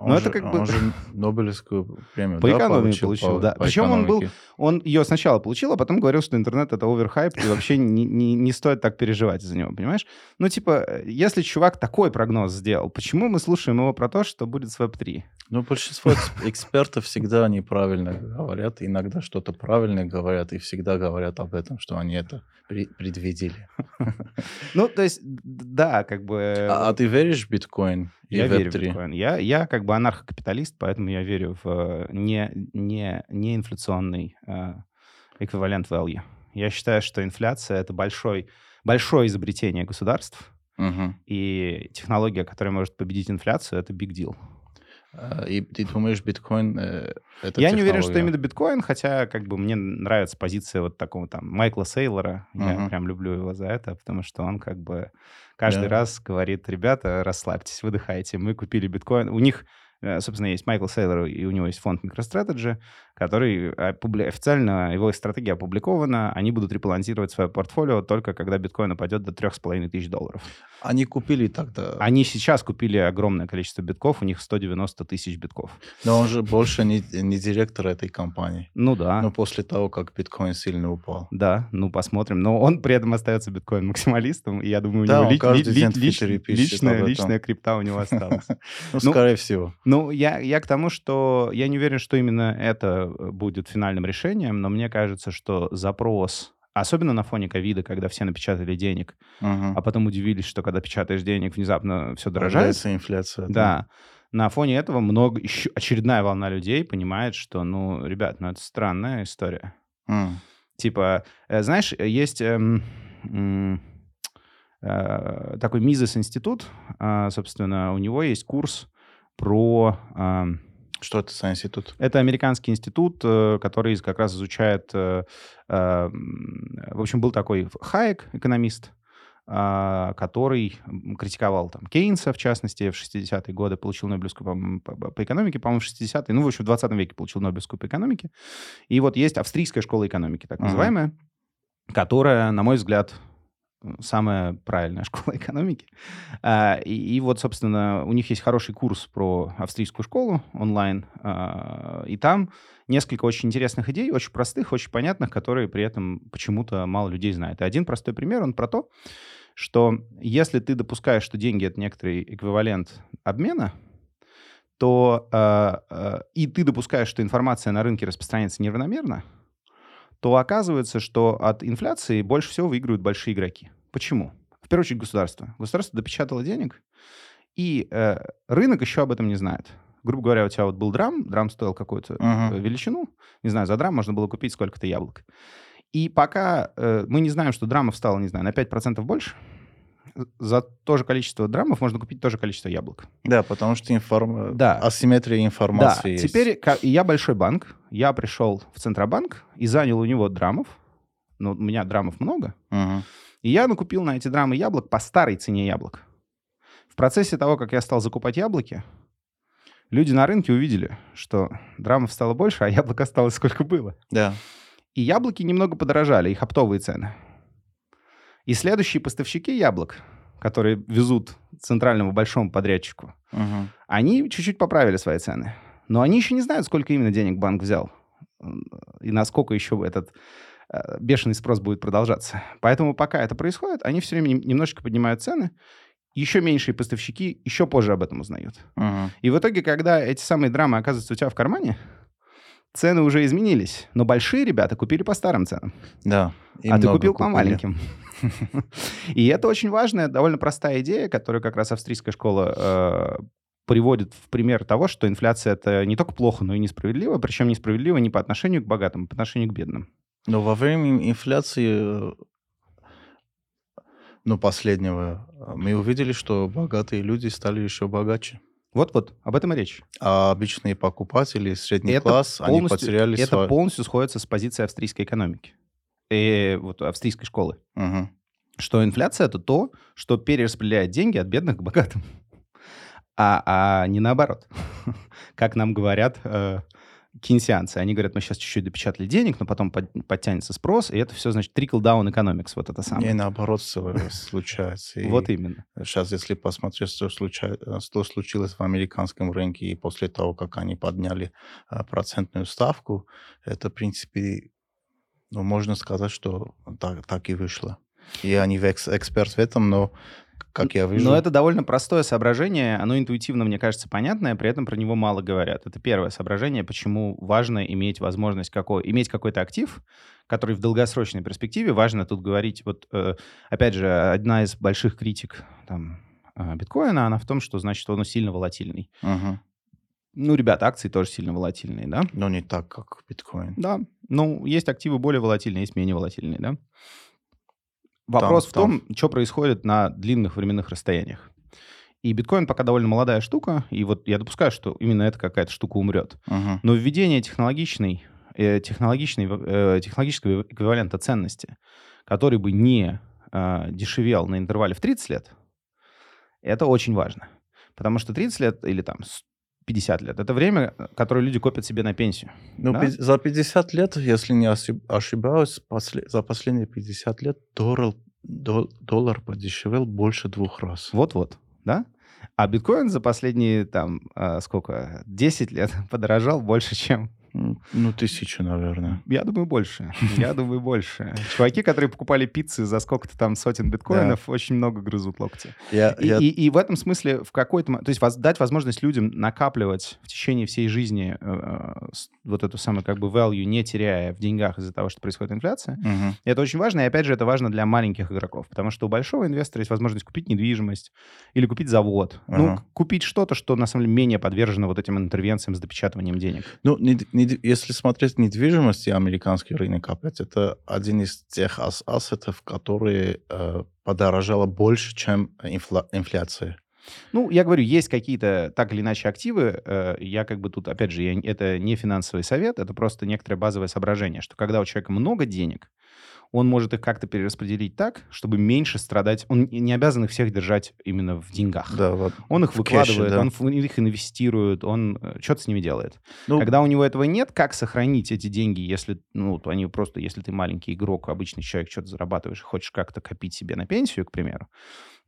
Он Но же, это как бы... Он же Нобелевскую премию по да, экономии получил. получил по, да. По Причем экономике. он был... Он ее сначала получил, а потом говорил, что интернет — это оверхайп, и вообще не, не, не стоит так переживать из-за него, понимаешь? Ну, типа, если чувак такой прогноз сделал, почему мы слушаем его про то, что будет с Web3? Ну, большинство экспертов всегда неправильно говорят, иногда что-то правильно говорят, и всегда говорят об этом, что они это предвидели. Ну, то есть, да, как бы... А, а ты веришь в биткоин? Я верю в биткоин. Я, я как бы анархокапиталист, поэтому я верю в э, не, не, не инфляционный э, эквивалент value. Я считаю, что инфляция — это большой, большое изобретение государств, угу. и технология, которая может победить инфляцию, это big deal. А, и ты думаешь, биткоин э, это Я технология? не уверен, что именно биткоин, хотя как бы мне нравится позиция вот такого там Майкла Сейлора. Uh-huh. Я прям люблю его за это, потому что он как бы каждый yeah. раз говорит, ребята, расслабьтесь, выдыхайте, мы купили биткоин. У них Э, собственно, есть Майкл Сейлор, и у него есть фонд MicroStrategy, который официально, его стратегия опубликована, они будут ребалансировать свое портфолио только когда биткоин упадет до 3,5 тысяч долларов. Они купили тогда... Они сейчас купили огромное количество битков, у них 190 тысяч битков. Но он же больше не, не директор этой компании. Ну да. Но после того, как биткоин сильно упал. Да, ну посмотрим. Но он при этом остается биткоин-максималистом, и я думаю, у да, него ли, ли, ли, ли, личная, личная крипта у него осталась. Ну, скорее всего. Ну, я, к тому, что я не уверен, что именно это будет финальным решением, но мне кажется, что запрос Особенно на фоне ковида, когда все напечатали денег, uh-huh. а потом удивились, что когда печатаешь денег, внезапно все дорожает. Появляется инфляция. Да. да. На фоне этого много, еще очередная волна людей понимает, что, ну, ребят, ну это странная история. Uh. Типа, э, знаешь, есть эм, э, такой Мизес институт, э, собственно, у него есть курс про... Э, Что это за институт? Это американский институт, э, который как раз изучает... Э, э, в общем, был такой Хайек, экономист, а, который критиковал там Кейнса, в частности, в 60-е годы, получил Нобелевскую по, по, по экономике, по-моему, в 60-е, ну, в общем, в 20 веке получил Нобелевскую по экономике. И вот есть австрийская школа экономики, так называемая, uh-huh. которая, на мой взгляд, самая правильная школа экономики. А, и, вот, собственно, у них есть хороший курс про австрийскую школу онлайн, а, и там несколько очень интересных идей, очень простых, очень понятных, которые при этом почему-то мало людей знает. И один простой пример, он про то, что если ты допускаешь, что деньги — это некоторый эквивалент обмена, то э, и ты допускаешь, что информация на рынке распространяется неравномерно, то оказывается, что от инфляции больше всего выигрывают большие игроки. Почему? В первую очередь государство. Государство допечатало денег, и э, рынок еще об этом не знает. Грубо говоря, у тебя вот был драм, драм стоил какую-то uh-huh. величину, не знаю, за драм можно было купить сколько-то яблок. И пока э, мы не знаем, что драмов стало, не знаю, на 5% больше, за то же количество драмов можно купить то же количество яблок. Да, потому что информ... да. асимметрия информации да. есть. Теперь я большой банк, я пришел в Центробанк и занял у него драмов. Ну, у меня драмов много. Угу. И я накупил на эти драмы яблок по старой цене яблок. В процессе того, как я стал закупать яблоки, люди на рынке увидели, что драмов стало больше, а яблок осталось сколько было. Да. И яблоки немного подорожали, их оптовые цены. И следующие поставщики яблок, которые везут центральному большому подрядчику, угу. они чуть-чуть поправили свои цены. Но они еще не знают, сколько именно денег банк взял и насколько еще этот э, бешеный спрос будет продолжаться. Поэтому пока это происходит, они все время немножечко поднимают цены, еще меньшие поставщики еще позже об этом узнают. Uh-huh. И в итоге, когда эти самые драмы оказываются у тебя в кармане, цены уже изменились, но большие ребята купили по старым ценам. Да. А ты купил купили. по маленьким. И это очень важная, довольно простая идея, которую как раз австрийская школа э, приводит в пример того, что инфляция это не только плохо, но и несправедливо, причем несправедливо не по отношению к богатым, а по отношению к бедным. Но во время инфляции, ну, последнего, мы увидели, что богатые люди стали еще богаче. Вот-вот, об этом и речь. А обычные покупатели, средний это класс, они потеряли... Это свой... полностью сходится с позицией австрийской экономики. И вот австрийской школы. Угу. Что инфляция — это то, что перераспределяет деньги от бедных к богатым. А, а не наоборот. как нам говорят э, кейнсианцы. Они говорят, мы сейчас чуть-чуть допечатали денег, но потом под, подтянется спрос, и это все, значит, trickle-down economics, вот это самое. И наоборот случается. Вот именно. Сейчас, если посмотреть, что, случай, что случилось в американском рынке, и после того, как они подняли а, процентную ставку, это, в принципе, ну, можно сказать, что так, так и вышло. Я не эксперт в этом, но как я вижу. Но это довольно простое соображение, оно интуитивно, мне кажется, понятное, при этом про него мало говорят. Это первое соображение, почему важно иметь возможность какой, иметь какой-то актив, который в долгосрочной перспективе, важно тут говорить, вот, э, опять же, одна из больших критик там, э, биткоина, она в том, что, значит, он сильно волатильный. Угу. Ну, ребята, акции тоже сильно волатильные, да? Но не так, как биткоин. Да. Ну, есть активы более волатильные, есть менее волатильные, да? Вопрос там, в том, там. что происходит на длинных временных расстояниях. И биткоин пока довольно молодая штука, и вот я допускаю, что именно эта какая-то штука умрет. Uh-huh. Но введение технологичной, э, технологичной, э, технологического эквивалента ценности, который бы не э, дешевел на интервале в 30 лет, это очень важно. Потому что 30 лет или там 50 лет. Это время, которое люди копят себе на пенсию. Ну, да? за 50 лет, если не ошибаюсь, после, за последние 50 лет доллар, доллар подешевел больше двух раз. Вот-вот, да? А биткоин за последние, там, а, сколько, 10 лет подорожал больше, чем ну, тысячу, наверное. Я думаю, больше. Я думаю, больше. Чуваки, которые покупали пиццы за сколько-то там сотен биткоинов, да. очень много грызут локти. Я, и, я... И, и в этом смысле в какой-то... То есть дать возможность людям накапливать в течение всей жизни э, э вот эту самую как бы value, не теряя в деньгах из-за того, что происходит инфляция, угу. это очень важно. И опять же, это важно для маленьких игроков, потому что у большого инвестора есть возможность купить недвижимость или купить завод. Угу. Ну, купить что-то, что на самом деле менее подвержено вот этим интервенциям с допечатыванием денег. Ну, не, если смотреть недвижимость и американский рынок опять, это один из тех ас ассетов, которые э, подорожало больше, чем инфла инфляция. Ну, я говорю, есть какие-то так или иначе активы. Э, я как бы тут, опять же, я, это не финансовый совет, это просто некоторое базовое соображение, что когда у человека много денег, он может их как-то перераспределить так, чтобы меньше страдать. Он не обязан их всех держать именно в деньгах. Да, вот. Он их выкладывает, кэше, да. он в- их инвестирует, он э, что-то с ними делает. Ну, Когда у него этого нет, как сохранить эти деньги, если, ну, они просто, если ты маленький игрок, обычный человек, что-то зарабатываешь, хочешь как-то копить себе на пенсию, к примеру,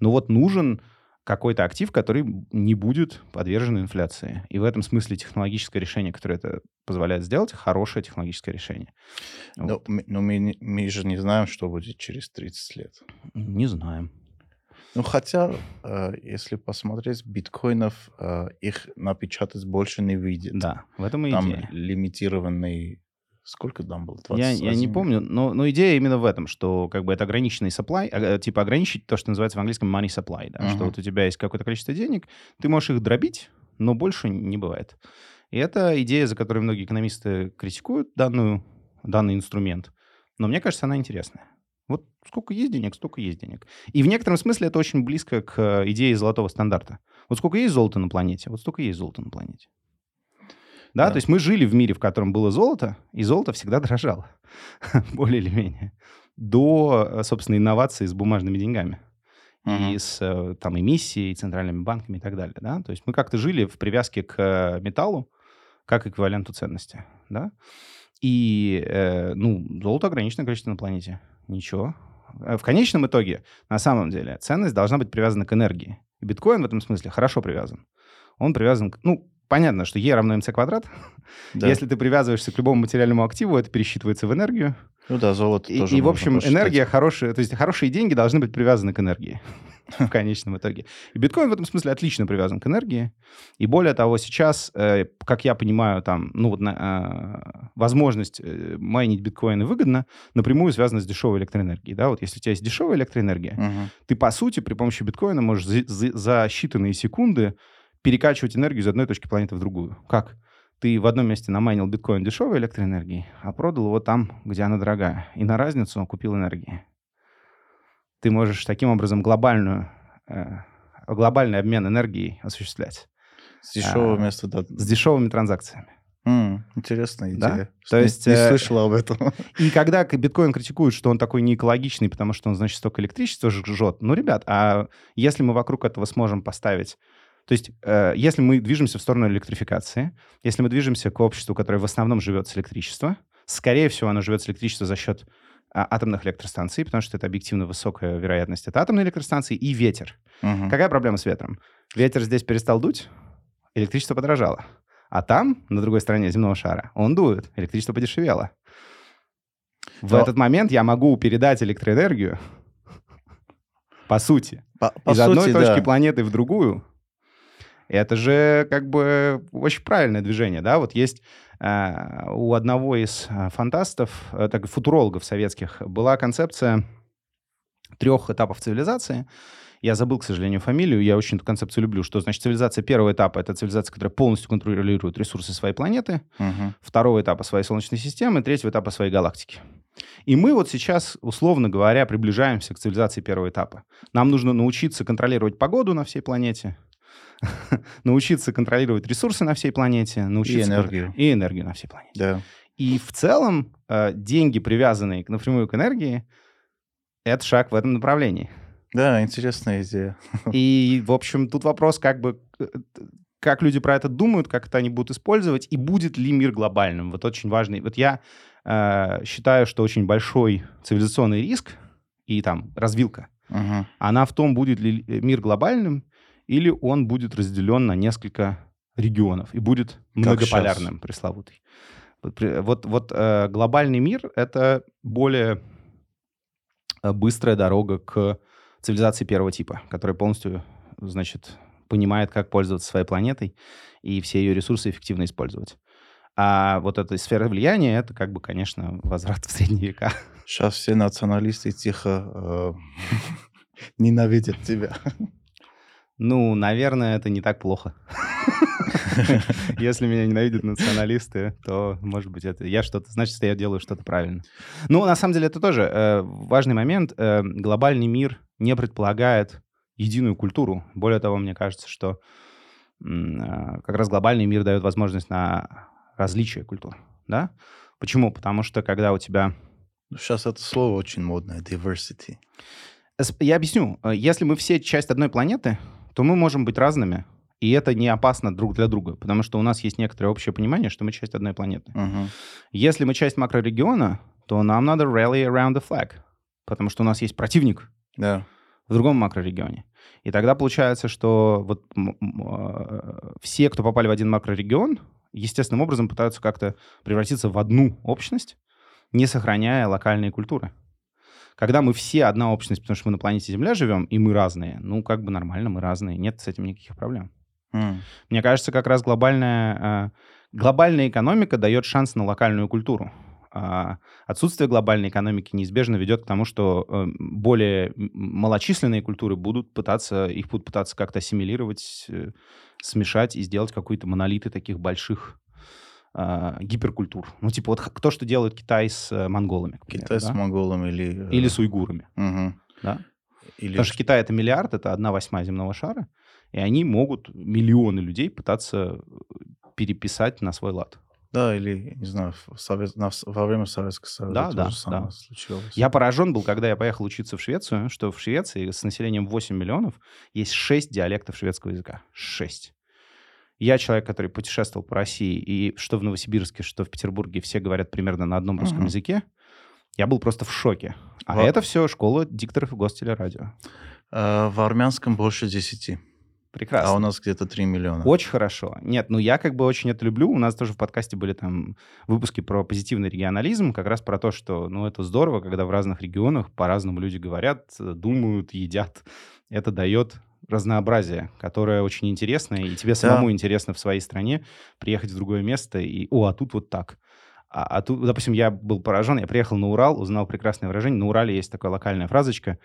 ну вот нужен какой-то актив, который не будет подвержен инфляции. И в этом смысле технологическое решение, которое это позволяет сделать, хорошее технологическое решение. ну, мы, ну, мы, мы же не знаем, что будет через 30 лет. Не знаем. Ну, хотя, э, если посмотреть, биткоинов, э, их напечатать больше не выйдет. Да, в этом и Там идея. лимитированный... Сколько там было? Я, я не 21? помню, но, но идея именно в этом, что как бы это ограниченный supply, а, типа ограничить то, что называется в английском money supply, да, что Мгм. вот у тебя есть какое-то количество денег, ты можешь их дробить, но больше не бывает. И это идея, за которой многие экономисты критикуют данную, данный инструмент, но мне кажется, она интересная. Вот сколько есть денег, столько есть денег. И в некотором смысле это очень близко к идее золотого стандарта. Вот сколько есть золота на планете, вот столько есть золота на планете. Да, Да. то есть мы жили в мире, в котором было золото, и золото всегда дорожало, более или менее, до, э, собственно, инноваций с бумажными деньгами и с э, там эмиссией, центральными банками и так далее, да. То есть мы как-то жили в привязке к э, металлу как эквиваленту ценности, да. И, э, ну, золото ограниченное количество на планете. Ничего. Э, В конечном итоге, на самом деле, ценность должна быть привязана к энергии. И биткоин в этом смысле хорошо привязан. Он привязан к... Ну, понятно, что E равно mc квадрат. Да. Если ты привязываешься к любому материальному активу, это пересчитывается в энергию. Ну да, золото И, тоже и, в общем, энергия хорошая, то есть хорошие деньги должны быть привязаны к энергии в конечном итоге. И биткоин в этом смысле отлично привязан к энергии. И более того, сейчас, э, как я понимаю, там, ну вот на, э, возможность э, майнить биткоины выгодно напрямую связана с дешевой электроэнергией. Да? Вот если у тебя есть дешевая электроэнергия, Мгм. ты, по сути, при помощи биткоина можешь за, за- за считанные секунды перекачивать энергию из одной точки планеты в другую. Как? Ты в одном месте намайнил биткоин дешевой электроэнергии, а продал его там, где она дорогая. И на разницу купил энергии. Ты можешь таким образом глобальную, э, глобальный обмен энергией осуществлять С дешевого А, места, да. с дешевыми транзакциями. М, интересная Да? идея. То Не- есть, Не э, слышал об этом. И когда биткоин критикует, что он такой неэкологичный, потому что он, значит, столько электричества жжет, ну, ребят, а если мы вокруг этого сможем поставить... То есть, э, если мы движемся в сторону электрификации, если мы движемся к обществу, которое в основном живет с электричества, скорее всего, оно живет с электричества за счет а, атомных электростанций, потому что это объективно высокая вероятность. Это атомные электростанции и ветер. Мгм. Какая проблема с ветром? Ветер здесь перестал дуть, электричество подорожало. А там, на другой стороне земного шара, он дует, электричество подешевело. В Но- этот момент я могу передать электроэнергию, по сути, По, по из одной сути, точки да. планеты в другую. Это же как бы очень правильное движение, да? Вот есть э, у одного из э, фантастов, э, так футурологов советских, была концепция трех этапов цивилизации. Я забыл, к сожалению, фамилию. Я очень эту концепцию люблю. Что значит цивилизация первого этапа? Это цивилизация, которая полностью контролирует ресурсы своей планеты. Мгм. Второго этапа своей Солнечной системы. Третьего этапа своей галактики. И мы вот сейчас, условно говоря, приближаемся к цивилизации первого этапа. Нам нужно научиться контролировать погоду на всей планете, научиться контролировать ресурсы на всей планете, научиться... энергию. И энергию на всей планете. Да. И в целом э, деньги, привязанные напрямую к энергии, это шаг в этом направлении. Да, интересная идея. И, в общем, тут вопрос, как бы, э, как люди про это думают, как это они будут использовать, и будет ли мир глобальным. Вот очень важный. Вот я э, считаю, что очень большой цивилизационный риск и там развилка, Мгм. она в том, будет ли э, мир глобальным, или он будет разделен на несколько регионов и будет многополярным, пресловутый. Вот, вот, э, глобальный мир — это более э, быстрая дорога к цивилизации первого типа, которая полностью, значит, понимает, как пользоваться своей планетой и все ее ресурсы эффективно использовать. А вот эта сфера влияния — это, как бы, конечно, возврат в средние века. Сейчас все националисты тихо э, ненавидят тебя. Ну, наверное, это не так плохо. Если меня ненавидят националисты, то, может быть, это я что-то, значит, я делаю что-то правильно. Ну, на самом деле, это тоже э, важный момент. Э, глобальный мир не предполагает единую культуру. Более того, мне кажется, что а, как раз глобальный мир дает возможность на различие культур, да? Почему? Потому что когда у тебя... Сейчас это слово очень модное, diversity. Я объясню. Если мы все часть одной планеты, то мы можем быть разными, и это не опасно друг для друга, потому что у нас есть некоторое общее понимание, что мы часть одной планеты. Мгм. Если мы часть макрорегиона, то нам надо rally around the flag, потому что у нас есть противник Да. в другом макрорегионе. И тогда получается, что вот э, все, кто попали в один макрорегион, естественным образом пытаются как-то превратиться в одну общность, не сохраняя локальные культуры. Когда мы все одна общность, потому что мы на планете Земля живем, и мы разные, ну, как бы нормально, мы разные, нет с этим никаких проблем. М. Мне кажется, как раз глобальная, э, глобальная экономика дает шанс на локальную культуру. А отсутствие глобальной экономики неизбежно ведет к тому, что э, более малочисленные культуры будут пытаться, их будут пытаться как-то ассимилировать, э, смешать и сделать какие-то монолиты таких больших а, гиперкультур. Ну, типа вот то, что делает Китай с э, монголами, к примеру, Китай с да? монголами или... э, Или с уйгурами, мгм. да? Или Потому что Китай — это миллиард, это одна восьмая земного шара, и они могут миллионы людей пытаться э, переписать на свой лад. Да, или, не знаю, в Совет- на- во время Советского Союза Да, да, да. случилось. Я поражен был, когда я поехал учиться в Швецию, что в Швеции с населением 8 миллионов есть 6 диалектов шведского языка. 6. Я человек, который путешествовал по России, и что в Новосибирске, что в Петербурге все говорят примерно на одном русском Мгм. языке. Я был просто в шоке. А Во- это все школа дикторов гостелерадио. Э, в армянском больше 10, Прекрасно. а у нас где-то 3 миллиона. Очень хорошо. Нет, ну я как бы очень это люблю. У нас тоже в подкасте были там выпуски про позитивный регионализм, как раз про то, что, ну, это здорово, когда в разных регионах по-разному люди говорят, э, думают, едят. Это дает разнообразие, которое очень интересное, и тебе самому интересно в своей стране приехать в другое место и, о, а тут вот так. А, а тут, допустим, я был поражен, я приехал на Урал, узнал прекрасное выражение. На Урале есть такая локальная фразочка.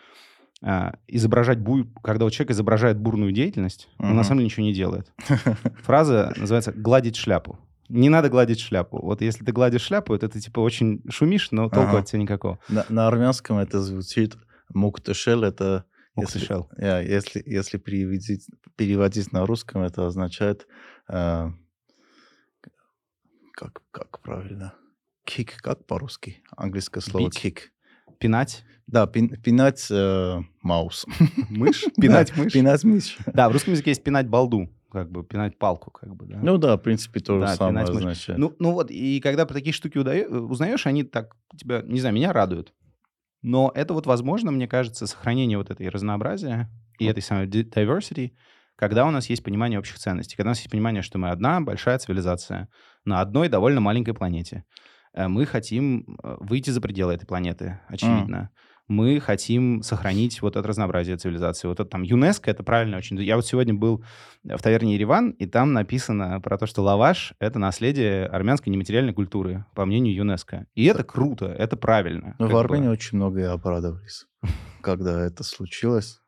а, изображать бур... когда вот человек изображает бурную деятельность, но на самом деле ничего не делает. Фраза называется «гладить шляпу». Не надо гладить шляпу. Вот если ты гладишь шляпу, это ты типа очень шумишь, но толку Ага. от тебя никакого. На, на армянском это звучит муктешел, это... Если, Муктышел. я, если, если переводить, переводить на русском, это означает... э, как, как правильно? Кик, как по-русски? Английское слово кик. Пинать Да, пин- пинать э, маус. мышь? Пинать мышь? Пинать мышь. Да, в русском языке есть пинать балду, как бы пинать палку, как бы, да. Ну да, в принципе, то Да, же самое означает. Ну, ну вот, и когда про такие штуки удае- узнаешь, они так тебя, не знаю, меня радуют. Но это вот возможно, мне кажется, сохранение вот этой разнообразия и этой самой diversity, когда у нас есть понимание общих ценностей, когда у нас есть понимание, что мы одна большая цивилизация на одной довольно маленькой планете. Э, Мы хотим э, выйти за пределы этой планеты, очевидно. Мы хотим сохранить вот это разнообразие цивилизации. Вот это там ЮНЕСКО, это правильно очень. Я вот сегодня был в таверне Ереван, и там написано про то, что лаваш — это наследие армянской нематериальной культуры, по мнению ЮНЕСКО. И это круто, это правильно. Но как в бы. Армении очень многие обрадовались, когда это случилось.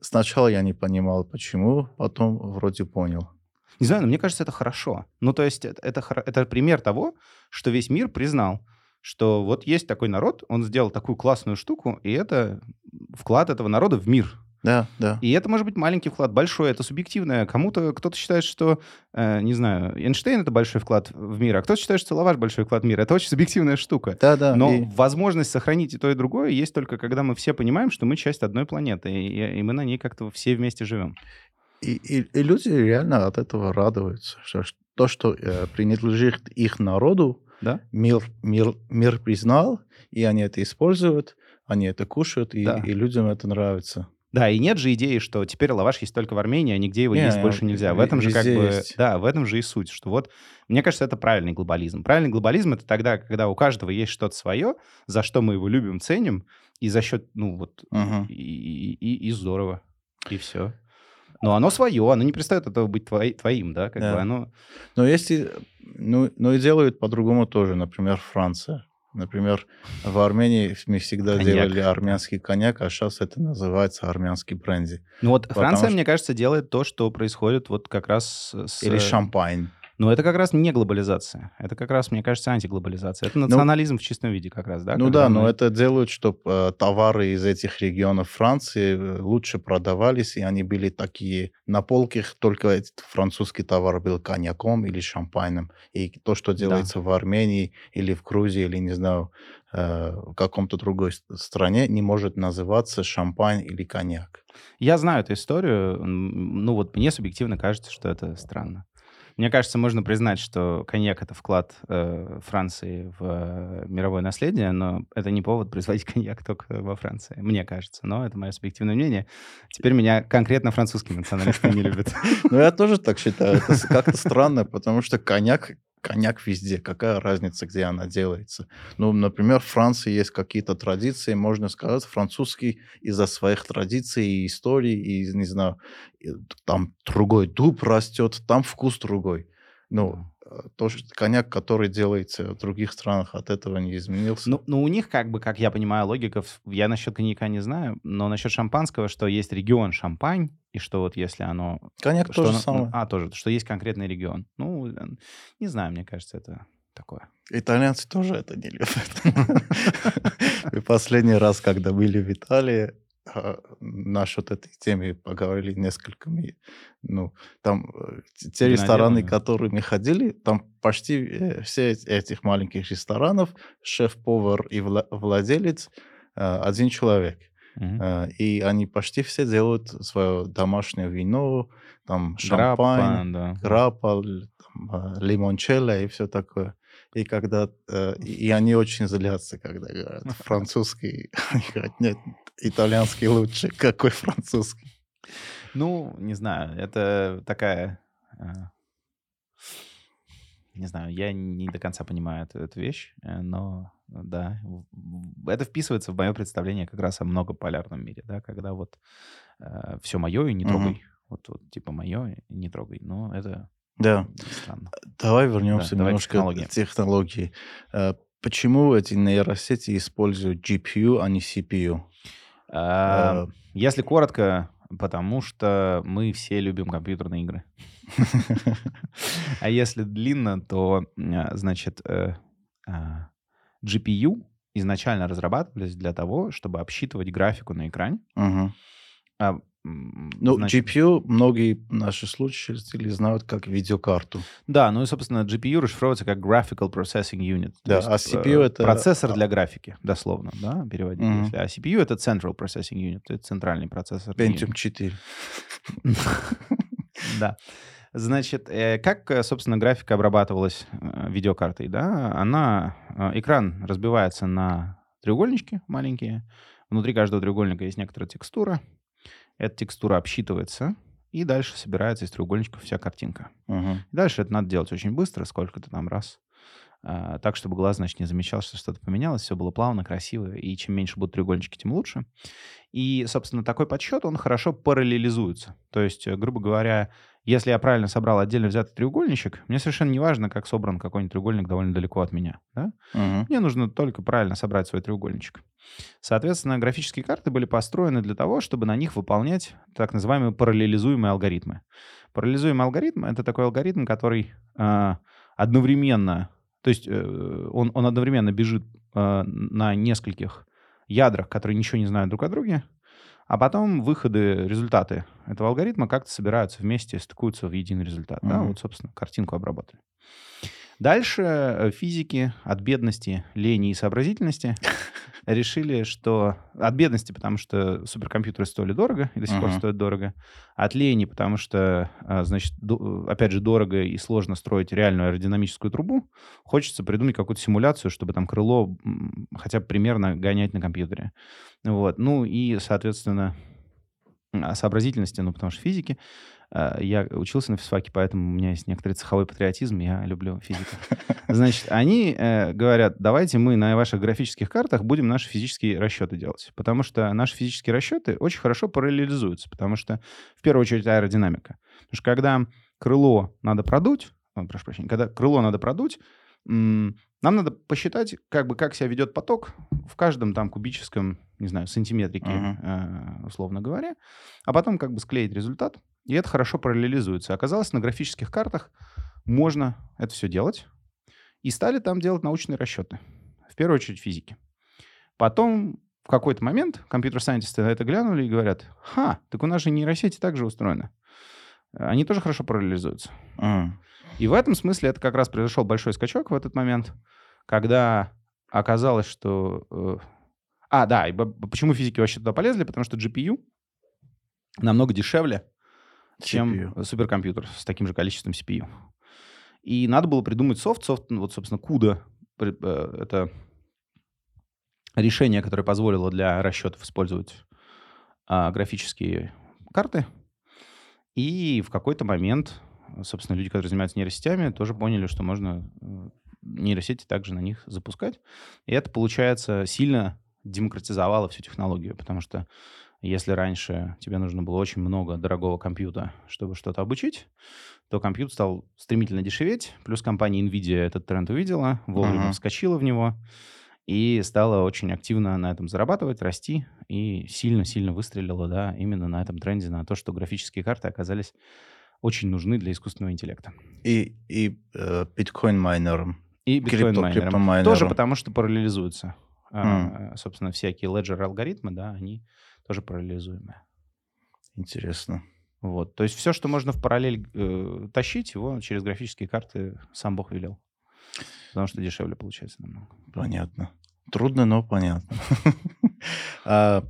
Сначала я не понимал, почему, потом вроде понял. Не знаю, но мне кажется, это хорошо. Ну, то есть это, это, хоро- это пример того, что весь мир признал, что вот есть такой народ, он сделал такую классную штуку, и это вклад этого народа в мир. Да, да. И это может быть маленький вклад, большой, это субъективное. Кому-то, кто-то считает, что, э, не знаю, Эйнштейн — это большой вклад в мир, а кто-то считает, что Лаваш — большой вклад в мир. Это очень субъективная штука. Да, да. Но и- возможность сохранить и то, и другое есть только когда мы все понимаем, что мы часть одной планеты, и, и мы на ней как-то все вместе живем. И, и- и люди реально от этого радуются. Что, то, что э, принадлежит их народу, Да? мир, мир, мир признал, и они это используют, они это кушают, и, Да. и людям это нравится. Да, и нет же идеи, что теперь лаваш есть только в Армении, а нигде его Не, есть больше нельзя. В этом же как бы... есть. Да, в этом же и суть, что вот... Мне кажется, это правильный глобализм. Правильный глобализм — это тогда, когда у каждого есть что-то свое, за что мы его любим, ценим, и за счет, ну вот, и, и, и- и здорово, и все. Но оно свое, оно не перестает этого быть твои- твоим, да, как Да. бы оно... Но если... Ну, но и делают по-другому тоже. Например, Франция. Например, в Армении мы всегда Коньяк. делали армянский коньяк, а сейчас это называется армянский бренди. Ну вот Франция, что- мне кажется, делает то, что происходит вот как раз с... Или шампань. Но это как раз не глобализация. Это как раз, мне кажется, антиглобализация. Это национализм ну, в чистом виде как раз, да? Ну да, мы... но это делают, чтобы э, товары из этих регионов Франции э, лучше продавались, и они были такие на полках, только этот французский товар был коньяком или шампайном. И то, что делается да. в Армении или в Грузии, или, не знаю, э, в каком-то другой стране, не может называться шампань или коньяк. Я знаю эту историю. Ну вот мне субъективно кажется, что это странно. Мне кажется, можно признать, что коньяк — это вклад э, Франции в э, мировое наследие, но это не повод производить коньяк только во Франции, мне кажется. Но это мое субъективное мнение. Теперь меня конкретно французские националисты не любят. Ну, я тоже так считаю. Это как-то странно, потому что коньяк коньяк везде. Какая разница, где она делается? Ну, например, в Франции есть какие-то традиции, можно сказать, французский из-за своих традиций и истории, и, не знаю, там другой дуб растет, там вкус другой. Ну, Э, тоже коньяк, который делается в других странах, от этого не изменился. Ну, ну, у них, как бы, как я понимаю, логика, я насчет коньяка не знаю, но насчет шампанского, что есть регион Шампань, и что вот если оно... Коньяк тоже оно, самое. А, тоже, что есть конкретный регион. Ну, не знаю, мне кажется, это такое. Итальянцы тоже это не любят. И последний раз, когда были в Италии, а, насчет этой темы поговорили несколькими. Ну, там э, те рестораны, которые мы ходили, там почти э, все этих маленьких ресторанов, шеф-повар и владелец э, один человек. Uh-huh. И они почти все делают свое домашнее вино, там шампань, граппа, да. там, лимончелло и все такое. И когда и они очень злятся, когда говорят французский, они говорят, нет, итальянский лучше. Какой французский? Ну, не знаю, это такая... А, не знаю, я не до конца понимаю эту, эту вещь, э, но да, это вписывается в мое представление как раз о многополярном мире, да, когда вот э, все мое и не трогай, угу. вот, вот типа мое и не трогай, но это да. Странно. Давай вернемся да, немножко к технологии. Э, почему эти нейросети используют GPU, а не CPU? А, если коротко, потому что мы все любим компьютерные игры. А если длинно, то, а, значит, э, а, GPU изначально разрабатывались для того, чтобы обсчитывать графику на экране. Ну, Значит, GPU многие наши слушатели знают как видеокарту. Да, ну и, собственно, GPU расшифровывается как Graphical Processing Unit. Да, есть, а CPU э, это... Процессор для графики, дословно, да, переводить. Mm-hmm. Если. А CPU это Central Processing Unit, это центральный процессор. Pentium 4. Да. Значит, э, как, э, собственно, графика обрабатывалась видеокартой, да? Она, экран разбивается на треугольнички маленькие. Внутри каждого треугольника есть некоторая текстура, эта текстура обсчитывается, и дальше собирается из треугольничков вся картинка. Угу. Дальше это надо делать очень быстро, сколько-то там раз. А, так, чтобы глаз, значит, не замечал, что что-то поменялось, все было плавно, красиво, и чем меньше будут треугольнички, тем лучше. И, собственно, такой подсчет, он хорошо параллелизуется. То есть, э, грубо говоря, если я правильно собрал отдельно взятый треугольничек, мне совершенно не важно, как собран какой-нибудь треугольник довольно далеко от меня. Да? Угу. Мне нужно только правильно собрать свой треугольничек. Соответственно, графические карты были построены для того, чтобы на них выполнять так называемые параллелизуемые алгоритмы. Параллелизуемый алгоритм — это такой алгоритм, который э, одновременно, то есть э, он, он одновременно бежит э, на нескольких ядрах, которые ничего не знают друг о друге, а потом выходы, результаты этого алгоритма как-то собираются вместе, стыкуются в единый результат. Mm-hmm. Да, вот, собственно, картинку обработали. Дальше э, физики от бедности, лени и сообразительности решили, что... От бедности, потому что суперкомпьютеры стоили дорого и до сих uh-huh. пор стоят дорого. От лени, потому что, а, значит, опять же, дорого и сложно строить реальную аэродинамическую трубу. Хочется придумать какую-то симуляцию, чтобы там крыло хотя бы примерно гонять на компьютере. Вот. Ну и, соответственно, сообразительности, ну, потому что физики. А, я учился на физфаке, поэтому у меня есть некоторый цеховой патриотизм, я люблю физику. Значит, они э, говорят, давайте мы на ваших графических картах будем наши физические расчеты делать, потому что наши физические расчеты очень хорошо параллелизуются, потому что, в первую очередь, аэродинамика. Потому что когда крыло надо продуть, о, прошу прощения, когда крыло надо продуть, нам надо посчитать, как бы, как себя ведет поток в каждом там кубическом, не знаю, сантиметрике, uh-huh. условно говоря, а потом как бы склеить результат, и это хорошо параллелизуется. Оказалось, на графических картах можно это все делать. И стали там делать научные расчеты. В первую очередь физики. Потом в какой-то момент компьютер-сайентисты на это глянули и говорят, ха, так у нас же нейросети также устроены. Они тоже хорошо параллелизуются. Mm. И в этом смысле это как раз произошел большой скачок в этот момент, когда оказалось, что... Э, а, да, и почему физики вообще туда полезли? Потому что GPU намного дешевле, чем CPU. суперкомпьютер с таким же количеством CPU. И надо было придумать софт. Софт, ну, вот, собственно, CUDA. Э, это решение, которое позволило для расчетов использовать а, графические карты. И в какой-то момент, собственно, люди, которые занимаются нейросетями, тоже поняли, что можно э, нейросети также на них запускать. И это, получается, сильно демократизовало всю технологию, потому что если раньше тебе нужно было очень много дорогого компьютера, чтобы что-то обучить, то компьютер стал стремительно дешеветь. Плюс компания NVIDIA этот тренд увидела, вовремя uh-huh. вскочила в него и стала очень активно на этом зарабатывать, расти и сильно-сильно выстрелила, да, именно на этом тренде, на то, что графические карты оказались очень нужны для искусственного интеллекта. И, и э, биткоин-майнерам. И биткоин-майнерам. Тоже потому, что параллелизуются. Mm. А, собственно, всякие леджер-алгоритмы, да, они тоже параллелизуемые. Интересно. Вот. То есть все, что можно в параллель э, тащить, его через графические карты сам Бог велел. Потому что дешевле получается намного. Понятно. Трудно, но понятно.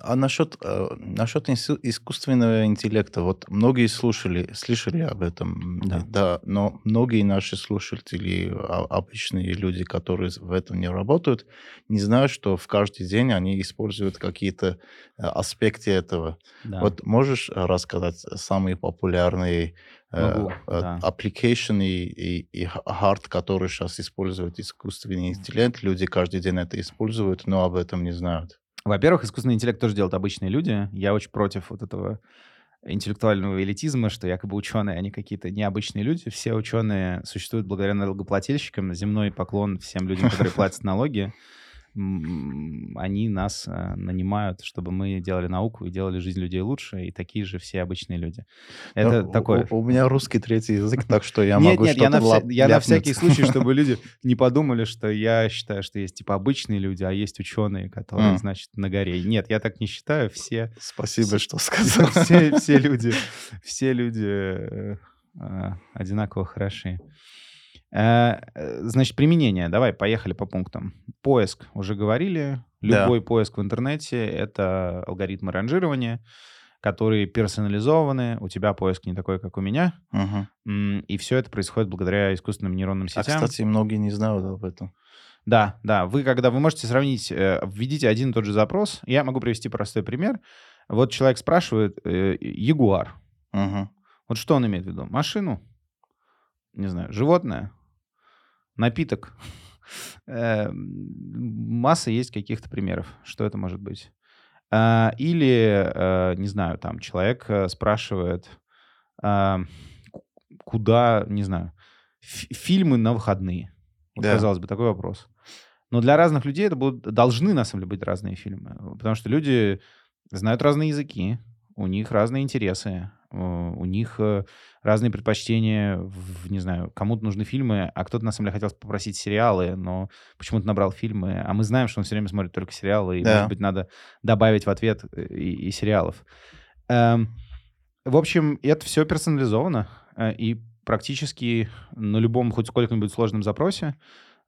А, насчет, э, насчет искусственного интеллекта, вот многие слушали, слышали об этом, да. да, но многие наши слушатели, а, обычные люди, которые в этом не работают, не знают, что в каждый день они используют какие-то э, аспекты этого. Да. Вот можешь рассказать самые популярные Могу, э, да. application и, и, и hard, которые сейчас используют искусственный интеллект. Люди каждый день это используют, но об этом не знают. Во-первых, искусственный интеллект тоже делают обычные люди. Я очень против вот этого интеллектуального элитизма, что якобы ученые, они какие-то необычные люди. Все ученые существуют благодаря налогоплательщикам. Земной поклон всем людям, которые платят налоги они нас э, нанимают, чтобы мы делали науку и делали жизнь людей лучше, и такие же все обычные люди. Это Но такое. У, у меня русский третий язык, так что я могу нет, что-то я на, я на всякий случай, чтобы люди не подумали, что я считаю, что есть типа обычные люди, а есть ученые, которые, значит, на горе. Нет, я так не считаю. Все. Спасибо, что сказал. Все, все люди, все люди э, э, одинаково хороши. Э, э, значит, применение. Давай, поехали по пунктам. Поиск, уже говорили. Любой да. поиск в интернете — это алгоритмы ранжирования, которые персонализованы. У тебя поиск не такой, как у меня. Угу. И все это происходит благодаря искусственным нейронным а, сетям. А, кстати, многие не знают об этом. Да, да. Вы, когда вы можете сравнить, э, введите один и тот же запрос. Я могу привести простой пример. Вот человек спрашивает Ягуар. Угу. Вот что он имеет в виду? Машину? Не знаю, животное? Напиток. Э, масса есть каких-то примеров, что это может быть. А, или, э, не знаю, там человек э, спрашивает, а, куда, не знаю, фильмы на выходные. Вот, да. Казалось бы, такой вопрос. Но для разных людей это будут, должны, на самом деле, быть разные фильмы. Потому что люди знают разные языки, у них разные интересы, у них э, разные предпочтения, в, не знаю, кому-то нужны фильмы, а кто-то, на самом деле, хотел попросить сериалы, но почему-то набрал фильмы, а мы знаем, что он все время смотрит только сериалы, и, да. может быть, надо добавить в ответ э, и, и сериалов. Эм, в общем, это все персонализовано, э, и практически на любом хоть сколько-нибудь сложном запросе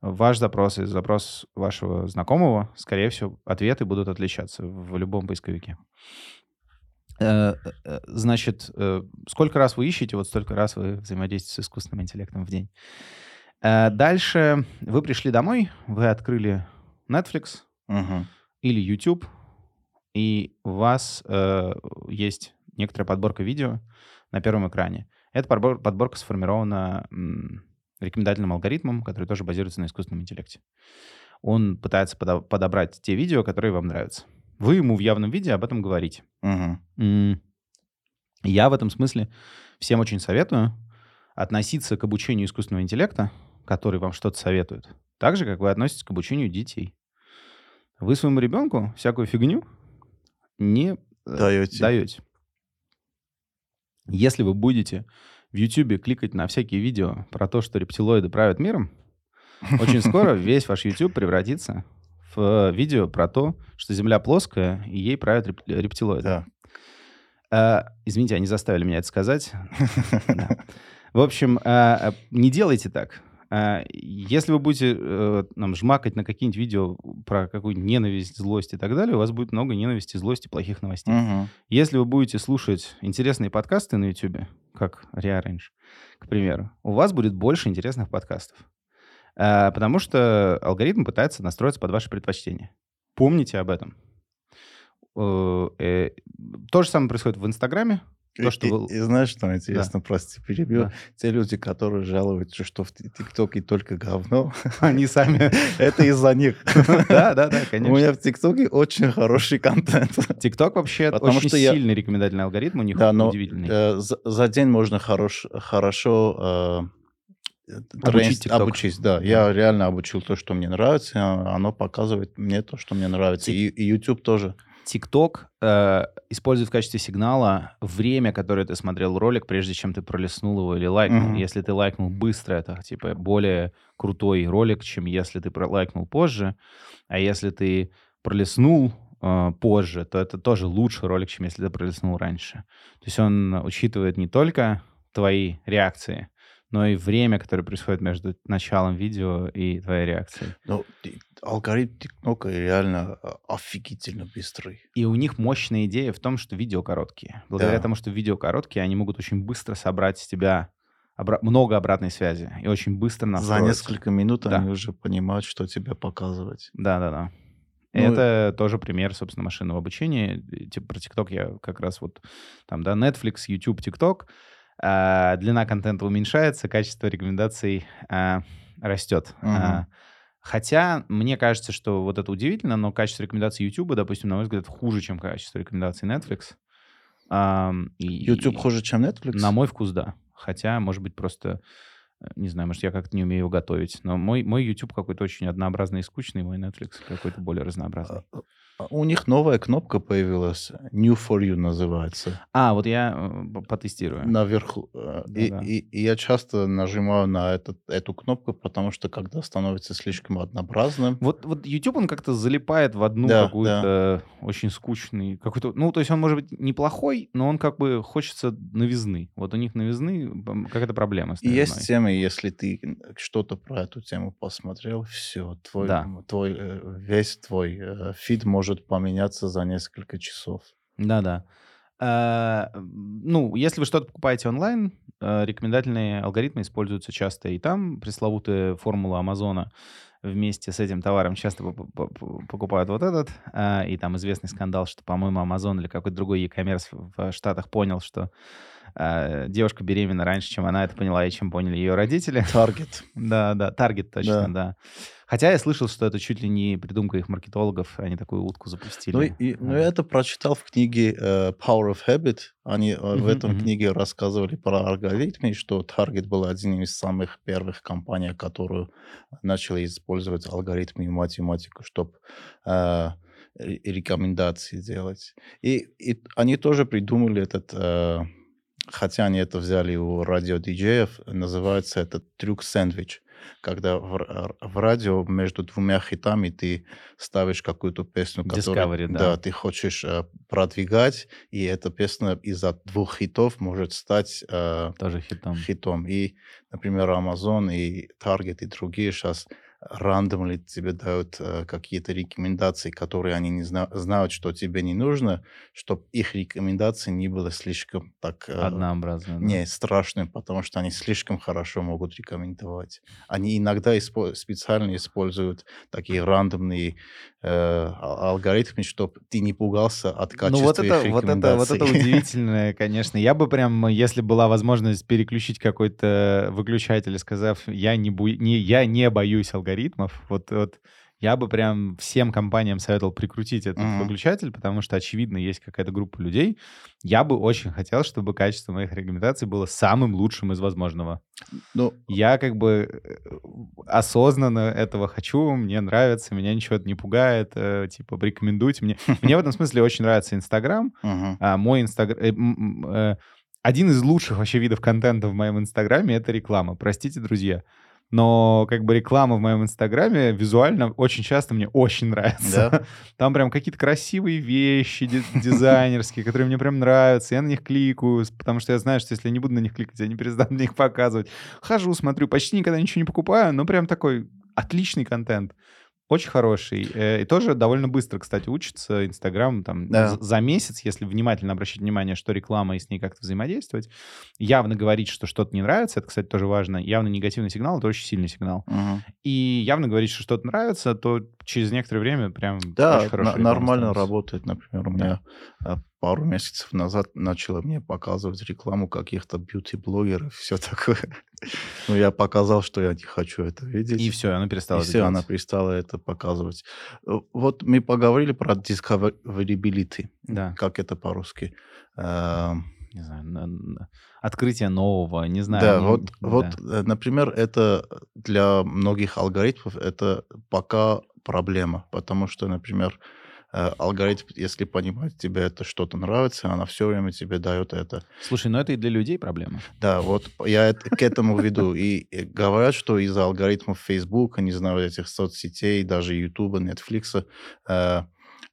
ваш запрос и запрос вашего знакомого, скорее всего, ответы будут отличаться в любом поисковике. Э, э, значит, э, сколько раз вы ищете, вот столько раз вы взаимодействуете с искусственным интеллектом в день. Дальше вы пришли домой, вы открыли Netflix угу. или YouTube, и у вас э, есть некоторая подборка видео на первом экране. Эта подборка сформирована м, рекомендательным алгоритмом, который тоже базируется на искусственном интеллекте. Он пытается подобрать те видео, которые вам нравятся. Вы ему в явном виде об этом говорите. Угу. Я в этом смысле всем очень советую относиться к обучению искусственного интеллекта, который вам что-то советует, так же, как вы относитесь к обучению детей. Вы своему ребенку всякую фигню не даете. даете. Если вы будете в YouTube кликать на всякие видео про то, что рептилоиды правят миром, очень скоро весь ваш YouTube превратится в видео про то, что Земля плоская, и ей правят реп- рептилоиды. Да. А, извините, они заставили меня это сказать. В общем, а, а, не делайте так. Если вы будете э, нам жмакать на какие-нибудь видео про какую-нибудь ненависть, злость и так далее, у вас будет много ненависти, злости, плохих новостей. Если вы будете слушать интересные подкасты на YouTube, как Rearrange, к примеру, у вас будет больше интересных подкастов. А, Потому что алгоритм пытается настроиться под ваши предпочтения. Помните об этом. Э, э, То же самое происходит в Инстаграме. То, И- что и, вы- и знаешь, что интересно, прости, перебью. Да. Те люди, которые жалуются, что в Ти- ТикТоке только говно, Они сами... это из-за них. Да, да, да, У конечно. меня в ТикТоке очень хороший контент. ТикТок вообще Потому очень что я- сильный рекомендательный алгоритм, у них Да, но удивительный. э, за, за день можно хорош, хорошо э, Обучить тренинг- TikTok. обучить, да. Я реально обучил то, что мне нравится, а оно показывает мне то, что мне нравится. И, и YouTube тоже. ТикТок э, использует в качестве сигнала время, которое ты смотрел ролик, прежде чем ты пролистнул его или лайкнул. Мгм. Если ты лайкнул быстро, это типа более крутой ролик, чем если ты пролайкнул позже. А если ты пролистнул э, позже, то это тоже лучший ролик, чем если ты пролистнул раньше. То есть он учитывает не только твои реакции, но и время, которое происходит между началом видео и твоей реакцией. Ти- алгоритм ТикТока реально э, офигительно быстрый. И у них мощная идея в том, что видео короткие. Благодаря Да. тому, что видео короткие, они могут очень быстро собрать с тебя обра- много обратной связи и очень быстро За настроиться. несколько минут Да. они уже понимают, что тебе показывать. Да-да-да. Ну, Это тоже пример, собственно, машинного обучения. Типа про TikTok я как раз вот там, да, Netflix, YouTube, TikTok. А, длина контента уменьшается, качество рекомендаций а, растет. Мгм. А, хотя мне кажется, что вот это удивительно, но качество рекомендаций YouTube, допустим, на мой взгляд, хуже, чем качество рекомендаций Netflix. Ам, и- YouTube хуже, чем Netflix? На мой вкус, да. Хотя, может быть, просто, э, не знаю, может, я как-то не умею его готовить. Но мой, мой YouTube какой-то очень однообразный и скучный, мой Netflix какой-то более разнообразный. А, а, У них новая кнопка появилась. New for You называется. А, вот я э, потестирую. Наверху. э, И, Да-да. и- и я часто нажимаю на этот, эту кнопку, потому что когда становится слишком однообразным, Вот, вот YouTube, он как-то залипает в одну Да, какую-то очень скучный, какой-то, ну, то есть он может быть неплохой, но он как бы хочется новизны. Вот у них новизны какая-то проблема с есть темы, если ты что-то про эту тему посмотрел, все, твой, Да. твой, э, весь твой э, фид может поменяться за несколько часов. Да-да. Э, Ну, если вы что-то покупаете онлайн, рекомендательные алгоритмы используются часто. И там пресловутая формула Амазона вместе с этим товаром часто по- по- по- покупают вот этот. И там известный скандал, что, по-моему, Amazon или какой-то другой e-commerce в Штатах понял, что э, девушка беременна раньше, чем она это поняла, и чем поняли ее родители. Таргет. Да, да, таргет точно, да. Хотя я слышал, что это чуть ли не придумка их маркетологов, они такую утку запустили. Ну, и, ну, А. я это прочитал в книге э, Power of Habit. Они э, в этом книге рассказывали про алгоритмы, что Target был один из самых первых компаний, которые начали использовать алгоритмы и математику, чтобы рекомендации делать. И, и они тоже придумали этот, э, хотя они это взяли у радио-диджеев, называется этот трюк сэндвич когда в, в радио между двумя хитами ты ставишь какую-то песню, которую Discovery, да. ты хочешь э, продвигать, и эта песня из-за двух хитов может стать э, Тоже хитом. хитом. И, например, Amazon и Target и другие сейчас рандомли тебе дают э, какие-то рекомендации, которые они не зна- знают, что тебе не нужно, чтобы их рекомендации не было слишком так... э, Однообразно. да. не, страшным, потому что они слишком хорошо могут рекомендовать. Они иногда испо- специально используют такие рандомные э, а- алгоритмы, чтобы ты не пугался от Ну качества вот это, их вот это, вот это удивительное, конечно. Я бы прям, если была возможность переключить какой-то выключатель, сказав, я не, бу- не, я не боюсь алгоритмов, вот, вот я бы прям всем компаниям советовал прикрутить этот Мгм. выключатель, потому что, очевидно, есть какая-то группа людей. Я бы очень хотел, чтобы качество моих рекомендаций было самым лучшим из возможного. Ну, Я как бы э, осознанно этого хочу, мне нравится, меня ничего это не пугает, э, типа, порекомендуйте мне. Мне в этом смысле очень нравится Инстаграм. А, мой Инстаграм... один из лучших вообще видов контента в моем инстаграме — это реклама. Простите, друзья но как бы реклама в моем инстаграме визуально очень часто мне очень нравится. Да? Там прям какие-то красивые вещи дизайнерские, которые мне прям нравятся. Я на них кликаю, потому что я знаю, что если я не буду на них кликать, я не перестану на них показывать. Хожу, смотрю, почти никогда ничего не покупаю, но прям такой отличный контент. Очень хороший. Э, и тоже довольно быстро, кстати, учится Инстаграм. Там да. за месяц, если внимательно обращать внимание, что реклама и с ней как-то взаимодействовать, явно говорить, что что-то не нравится, это, кстати, тоже важно. Явно негативный сигнал — это очень сильный сигнал. Угу. И явно говорить, что что-то нравится, то через некоторое время прям да, очень хорошо. нормально работает. Например, у меня да пару месяцев назад начала мне показывать рекламу каких-то бьюти-блогеров, все такое. Но я показал, что я не хочу это видеть. И все, она перестала И все, делать. она перестала это показывать. Э, вот мы поговорили про discoverability. Да. Как это по-русски? Эм, не знаю, открытие нового, не знаю. Да, ну, вот, да. вот, э, например, это для многих алгоритмов это пока проблема, потому что, например, Э, алгоритм, если понимает, тебе это что-то нравится, она все время тебе дает это. Слушай, но это и для людей проблема. Да, вот я это, к этому веду. И говорят, что из-за алгоритмов Facebook, не знаю, этих соцсетей, даже YouTube, Netflix, э,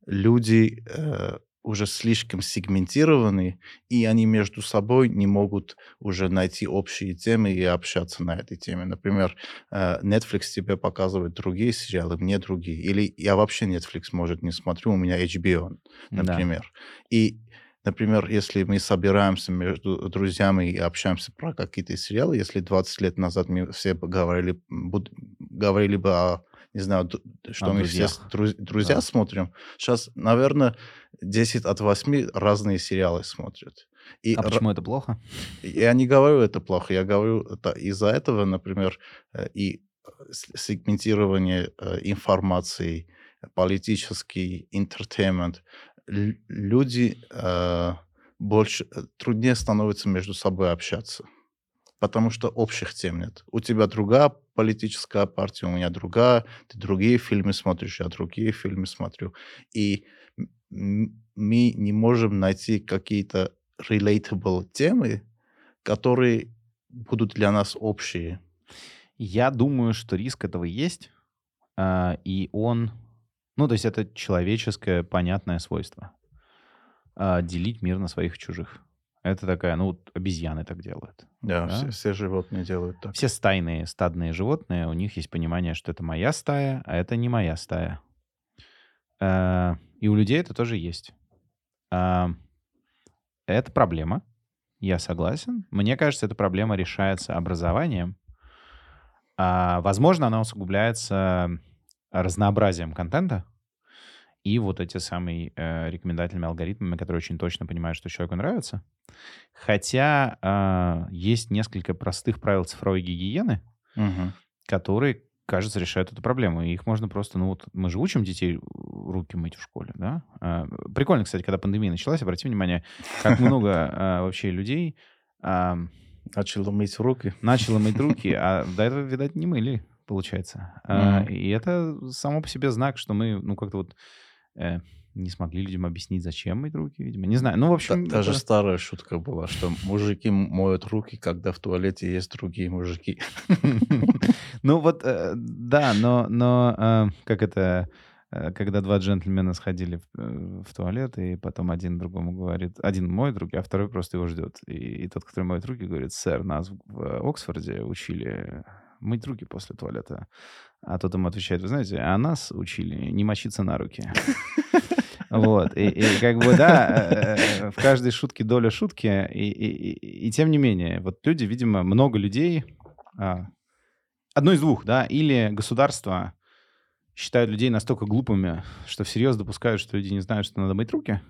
люди э, уже слишком сегментированы, и они между собой не могут уже найти общие темы и общаться на этой теме. Например, э, Netflix тебе показывает другие сериалы, мне другие. Или я вообще Netflix, может, не смотрю, у меня HBO, например. Да. И Например, если мы собираемся между друзьями и общаемся про какие-то сериалы, если 20 лет назад мы все говорили, говорили бы о не знаю, что а, мы друзья. все друз, друзья да. смотрим. Сейчас, наверное, 10 от 8 разные сериалы смотрят. И а почему это плохо? Я не говорю это плохо, я говорю это из-за этого, например, э, и сегментирование э, информации, политический интертеймент. Люди э, больше труднее становится между собой общаться потому что общих тем нет. У тебя другая политическая партия, у меня другая, ты другие фильмы смотришь, я другие фильмы смотрю. И мы не можем найти какие-то relatable темы, которые будут для нас общие. Я думаю, что риск этого есть, а, и он... Ну, то есть это человеческое понятное свойство. А, делить мир на своих и чужих. Это такая, ну, вот обезьяны так делают. Да, да? Все, все животные делают так. Все стайные, стадные животные, у них есть понимание, что это моя стая, а это не моя стая. Э, и у людей это тоже есть. Э, это проблема, я согласен. Мне кажется, эта проблема решается образованием. А, возможно, она усугубляется разнообразием контента, и вот эти самые э, рекомендательными алгоритмами, которые очень точно понимают, что человеку нравится. Хотя э, есть несколько простых правил цифровой гигиены, угу. которые, кажется, решают эту проблему. И их можно просто, ну вот мы же учим детей руки мыть в школе, да? Э, прикольно, кстати, когда пандемия началась, обрати внимание, как много э, вообще людей... Э, Начало мыть руки. Начало мыть руки, а до этого, видать, не мыли, получается. Mm-hmm. И это само по себе знак, что мы, ну, как-то вот э, не смогли людям объяснить, зачем мыть руки, видимо. Не знаю. Ну, в общем... Та, это... старая шутка была, что мужики моют руки, когда в туалете есть другие мужики. Ну, вот, э, да, но, но э, как это э, когда два джентльмена сходили в, в туалет, и потом один другому говорит, один моет руки, а второй просто его ждет. И, и тот, который моет руки, говорит, сэр, нас в Оксфорде учили мыть руки после туалета. А тот ему отвечает, вы знаете, а нас учили не мочиться на руки. Вот, и, и как бы, да, э, э, в каждой шутке доля шутки, и, и, и, и тем не менее, вот люди, видимо, много людей, а, одно из двух, да, или государство считают людей настолько глупыми, что всерьез допускают, что люди не знают, что надо мыть руки,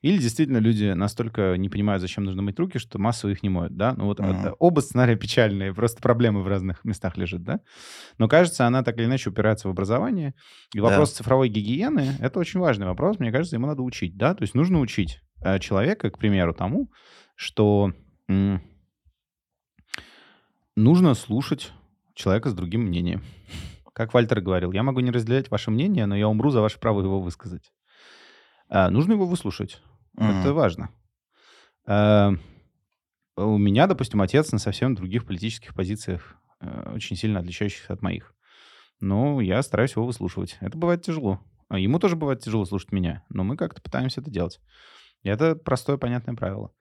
или действительно люди настолько не понимают, зачем нужно мыть руки, что массово их не моют, да? Ну вот uh-huh. оба сценария печальные, просто проблемы в разных местах лежат, да? Но кажется, она так или иначе упирается в образование. И вопрос да. цифровой гигиены — это очень важный вопрос. Мне кажется, ему надо учить, да? То есть нужно учить э, человека, к примеру, тому, что нужно слушать человека с другим мнением. Как Вальтер говорил, я могу не разделять ваше мнение, но я умру за ваше право его высказать. А, нужно его выслушать. Mm-hmm. Это важно. А, у меня, допустим, отец на совсем других политических позициях, э, очень сильно отличающихся от моих. Но я стараюсь его выслушивать. Это бывает тяжело. А ему тоже бывает тяжело слушать меня, но мы как-то пытаемся это делать. И это простое, понятное правило.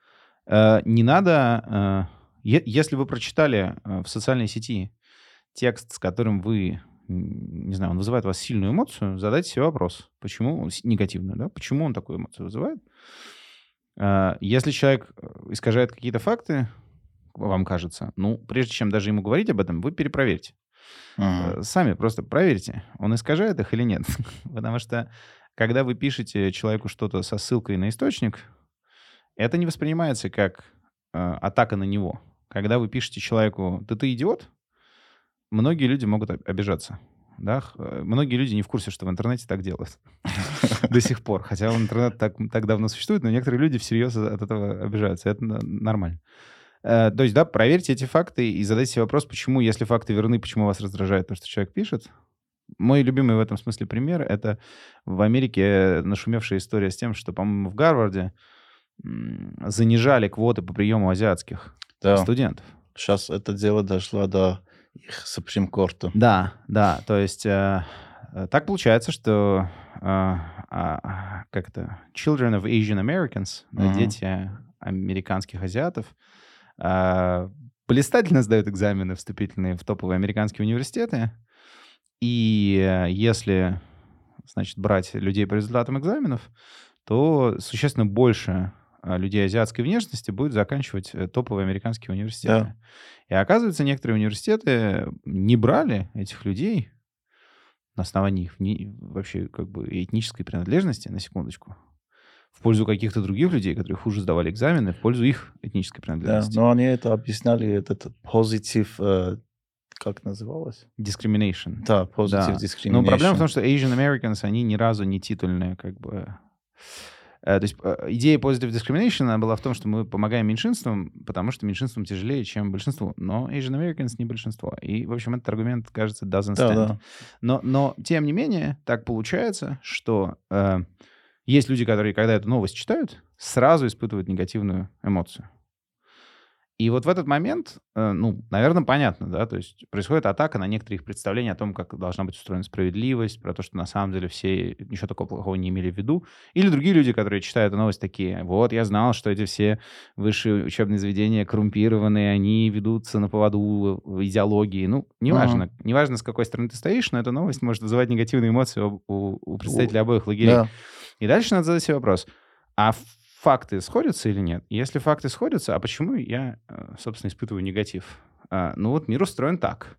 Не надо... Если вы прочитали в социальной сети текст, с которым вы, не знаю, он вызывает у вас сильную эмоцию, задайте себе вопрос, почему, негативную, да, почему он такую эмоцию вызывает. Если человек искажает какие-то факты, вам кажется, ну, прежде чем даже ему говорить об этом, вы перепроверьте. Uh-huh. Сами просто проверьте, он искажает их или нет. Потому что, когда вы пишете человеку что-то со ссылкой на источник, это не воспринимается как э, атака на него. Когда вы пишете человеку «ты ты идиот», многие люди могут обижаться. Да? Э, многие люди не в курсе, что в интернете так делают до сих пор. Хотя интернет так, так давно существует, но некоторые люди всерьез от этого обижаются. Это нормально. Э, то есть, да, проверьте эти факты и задайте себе вопрос, почему, если факты верны, почему вас раздражает то, что человек пишет. Мой любимый в этом смысле пример — это в Америке нашумевшая история с тем, что, по-моему, в Гарварде занижали квоты по приему азиатских да. студентов. Сейчас это дело дошло до их Supreme Court. Да, да, то есть э, э так получается, что э, э, как это, children of Asian Americans, uh-huh. дети американских азиатов, э, блистательно сдают экзамены вступительные в топовые американские университеты, и э, если, значит, брать людей по результатам экзаменов, то существенно больше людей азиатской внешности будет заканчивать э, топовые американские университеты. Да. И оказывается, некоторые университеты не брали этих людей на основании их вообще как бы этнической принадлежности, на секундочку, в пользу каких-то других людей, которые хуже сдавали экзамены, в пользу их этнической принадлежности. Да, но они это объясняли, этот позитив, э, как называлось? Discrimination. Да, positive да. discrimination. Но проблема в том, что Asian Americans, они ни разу не титульные, как бы то есть э, идея positive discrimination была в том, что мы помогаем меньшинствам, потому что меньшинствам тяжелее, чем большинству. Но Asian Americans не большинство. И, в общем, этот аргумент, кажется, doesn't stand. Да, да. Но, но, тем не менее, так получается, что э, есть люди, которые, когда эту новость читают, сразу испытывают негативную эмоцию. И вот в этот момент, э, ну, наверное, понятно, да, то есть происходит атака на некоторые их представления о том, как должна быть устроена справедливость, про то, что на самом деле все ничего такого плохого не имели в виду. Или другие люди, которые читают новость, такие, вот, я знал, что эти все высшие учебные заведения коррумпированные, они ведутся на поводу идеологии. Ну, неважно, uh-huh. неважно, с какой стороны ты стоишь, но эта новость может вызывать негативные эмоции у, у представителей обоих лагерей. Yeah. И дальше надо задать себе вопрос, а факты сходятся или нет? Если факты сходятся, а почему я, э, собственно, испытываю негатив? А, ну вот мир устроен так.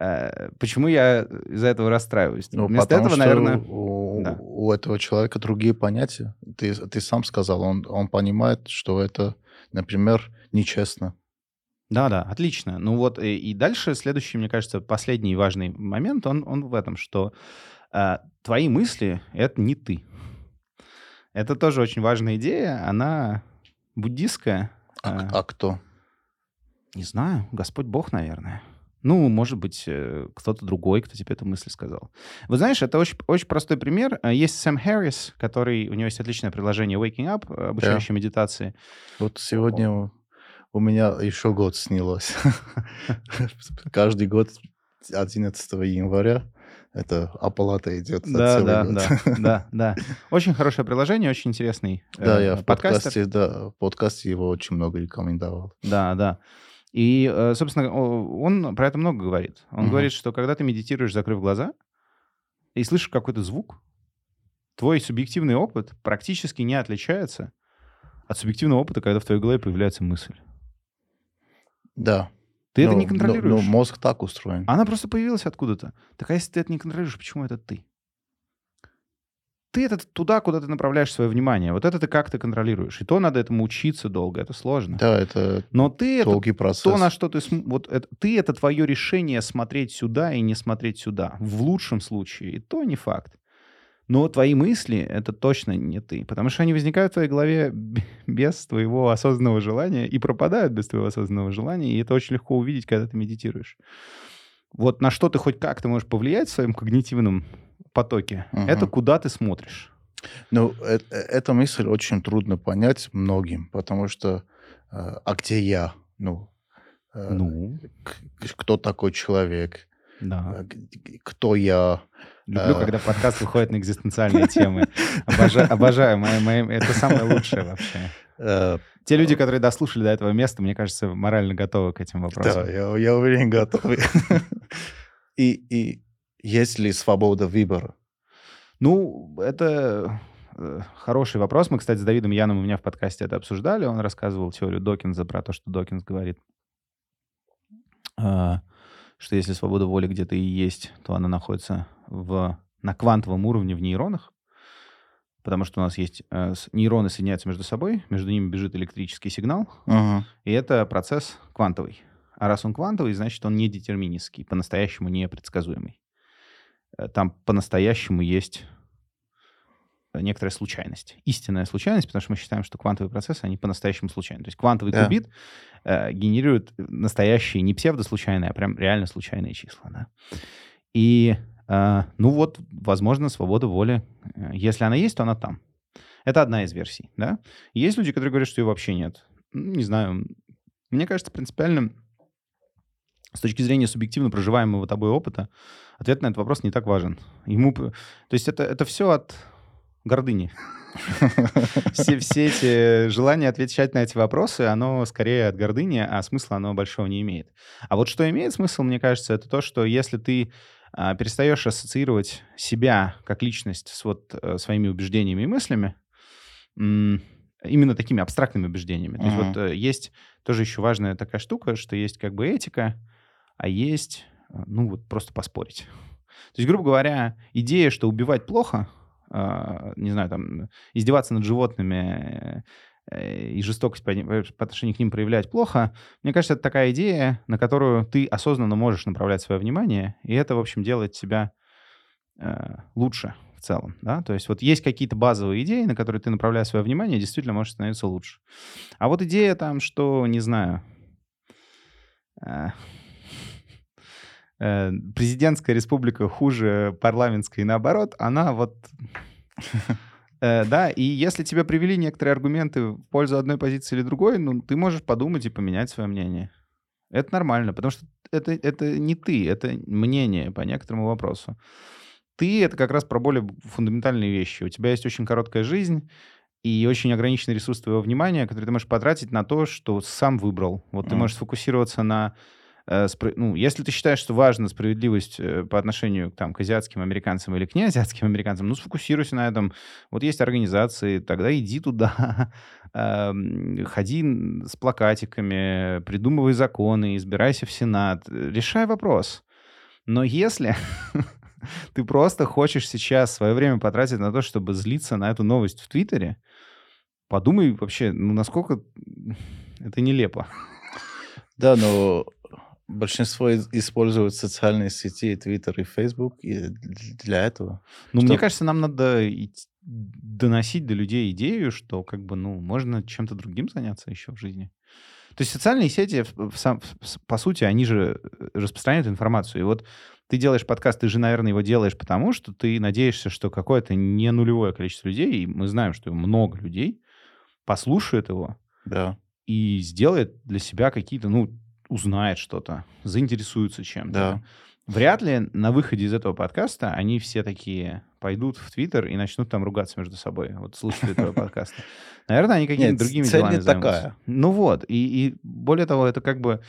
А, почему я из-за этого расстраиваюсь? Ну, Вместо этого, наверное... У, да. у этого человека другие понятия. Ты, ты сам сказал, он, он понимает, что это, например, нечестно. Да-да, отлично. Ну вот и, и дальше следующий, мне кажется, последний важный момент, он, он в этом, что э, твои мысли — это не ты. Это тоже очень важная идея. Она буддистская. А, а кто? Не знаю. Господь Бог, наверное. Ну, может быть, э, кто-то другой, кто тебе эту мысль сказал. Вы знаешь, это очень, очень простой пример. Э, есть Сэм Харрис, который... У него есть отличное приложение Waking Up, э, обучающее yeah. медитации. Вот сегодня О. у меня еще год снилось. Каждый год 11 января это оплата идет да, да, год. Да, да, да. Очень хорошее приложение, очень интересный Да, э, я в подкасте, да, в подкасте его очень много рекомендовал. Да, да. И, э, собственно, он про это много говорит. Он угу. говорит, что когда ты медитируешь, закрыв глаза, и слышишь какой-то звук, твой субъективный опыт практически не отличается от субъективного опыта, когда в твоей голове появляется мысль. Да. Ты но, это не контролируешь. Но, но мозг так устроен. Она просто появилась откуда-то. Так а если ты это не контролируешь, почему это ты? Ты это туда, куда ты направляешь свое внимание. Вот это ты как то контролируешь. И то надо этому учиться долго. Это сложно. Да, это Но ты долгий это, процесс. То, на что ты... Вот это, ты — это твое решение смотреть сюда и не смотреть сюда. В лучшем случае. И то не факт. Но твои мысли — это точно не ты, потому что они возникают в твоей голове без твоего осознанного желания и пропадают без твоего осознанного желания, и это очень легко увидеть, когда ты медитируешь. Вот на что ты хоть как-то можешь повлиять в своем когнитивном потоке, угу. это куда ты смотришь. Ну, это, э, эта мысль очень трудно понять многим, потому что а где я? Ну, ну? кто такой человек? Да. Кто я? Люблю, когда подкаст выходит на экзистенциальные темы. Обожаю, обожаю мои, мои, это самое лучшее вообще. Те люди, которые дослушали до этого места, мне кажется, морально готовы к этим вопросам. Да, я, я уверен, готовы. И, и есть ли свобода выбора? Ну, это э, хороший вопрос. Мы, кстати, с Давидом Яном у меня в подкасте это обсуждали. Он рассказывал теорию Докинза про то, что Докинз говорит, что если свобода воли где-то и есть, то она находится в, на квантовом уровне в нейронах, потому что у нас есть э, нейроны соединяются между собой, между ними бежит электрический сигнал, uh-huh. и это процесс квантовый. А раз он квантовый, значит, он не детерминистский, по-настоящему непредсказуемый. Э, там по-настоящему есть некоторая случайность. Истинная случайность, потому что мы считаем, что квантовые процессы, они по-настоящему случайны. То есть квантовый да. кубит э, генерирует настоящие, не псевдослучайные, а прям реально случайные числа. Да? И, э, ну вот, возможно, свобода воли, э, если она есть, то она там. Это одна из версий, да. есть люди, которые говорят, что ее вообще нет. Не знаю. Мне кажется, принципиально с точки зрения субъективно проживаемого тобой опыта, ответ на этот вопрос не так важен. Ему, то есть это, это все от гордыни. Все, все эти желания отвечать на эти вопросы, оно скорее от гордыни, а смысла оно большого не имеет. А вот что имеет смысл, мне кажется, это то, что если ты а, перестаешь ассоциировать себя как личность с вот а, своими убеждениями и мыслями, именно такими абстрактными убеждениями. То есть вот а, есть тоже еще важная такая штука, что есть как бы этика, а есть, э, ну вот просто поспорить. То есть, грубо говоря, идея, что убивать плохо, э, не знаю, там, издеваться над животными э, и жестокость по, по отношению к ним проявлять плохо, мне кажется, это такая идея, на которую ты осознанно можешь направлять свое внимание, и это, в общем, делает тебя э, лучше в целом, да, то есть вот есть какие-то базовые идеи, на которые ты направляешь свое внимание, действительно можешь становиться лучше. А вот идея там, что, не знаю, э, Э, президентская республика хуже парламентской наоборот, она вот... Э, да, и если тебе привели некоторые аргументы в пользу одной позиции или другой, ну, ты можешь подумать и поменять свое мнение. Это нормально, потому что это, это не ты, это мнение по некоторому вопросу. Ты — это как раз про более фундаментальные вещи. У тебя есть очень короткая жизнь и очень ограниченный ресурс твоего внимания, который ты можешь потратить на то, что сам выбрал. Вот mm. ты можешь сфокусироваться на ну, если ты считаешь, что важна справедливость э, по отношению там, к азиатским американцам или к неазиатским американцам, ну, сфокусируйся на этом. Вот есть организации, тогда иди туда, эм, ходи с плакатиками, придумывай законы, избирайся в Сенат, решай вопрос. Но если ты просто хочешь сейчас свое время потратить на то, чтобы злиться на эту новость в Твиттере, подумай вообще, ну, насколько это нелепо. Да, но большинство используют социальные сети, Twitter и Facebook и для этого. Ну, что... мне кажется, нам надо доносить до людей идею, что как бы, ну, можно чем-то другим заняться еще в жизни. То есть социальные сети, по сути, они же э, распространяют информацию. И вот ты делаешь подкаст, ты же, наверное, его делаешь потому, что ты надеешься, что какое-то не нулевое количество людей, и мы знаем, что много людей, послушают его да. и сделает для себя какие-то, ну, узнает что-то, заинтересуется чем-то. Да. Вряд ли на выходе из этого подкаста они все такие пойдут в Твиттер и начнут там ругаться между собой, вот слушатели этого подкаста. Наверное, они какими-то другими цель делами не такая. Ну вот, и, и более того, это как бы...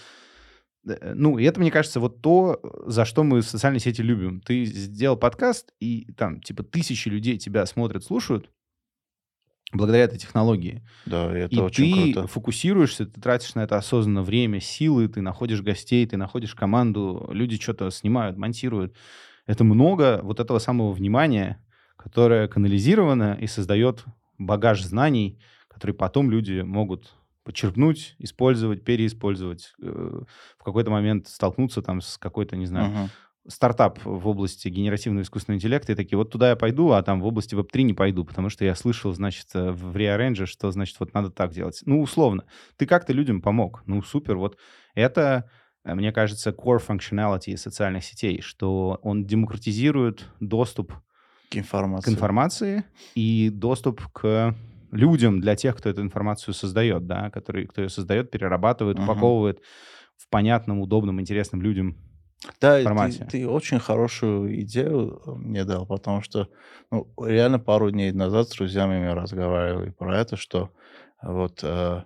Э, ну, и это, мне кажется, вот то, за что мы социальные сети любим. Ты сделал подкаст, и там, типа, тысячи людей тебя смотрят, слушают, благодаря этой технологии. Да, это и очень ты круто. фокусируешься, ты тратишь на это осознанно время, силы, ты находишь гостей, ты находишь команду, люди что-то снимают, монтируют. Это много вот этого самого внимания, которое канализировано и создает багаж знаний, который потом люди могут подчерпнуть, использовать, переиспользовать, э, в какой-то момент столкнуться там с какой-то, не знаю, uh-huh стартап в области генеративного искусственного интеллекта, и такие, вот туда я пойду, а там в области Web3 не пойду, потому что я слышал, значит, э, в Rearrange, что, значит, вот надо так делать. Ну, условно. Ты как-то людям помог. Ну, супер. Вот это, э, мне кажется, core functionality социальных сетей, что он демократизирует доступ к информации, к информации и доступ к людям, для тех, кто эту информацию создает, да, который, кто ее создает, перерабатывает, uh-huh. упаковывает в понятном, удобном, интересном людям да, формате. Ты, ты очень хорошую идею э, мне дал, потому что ну, реально пару дней назад с друзьями мы разговаривали про это, что вот э,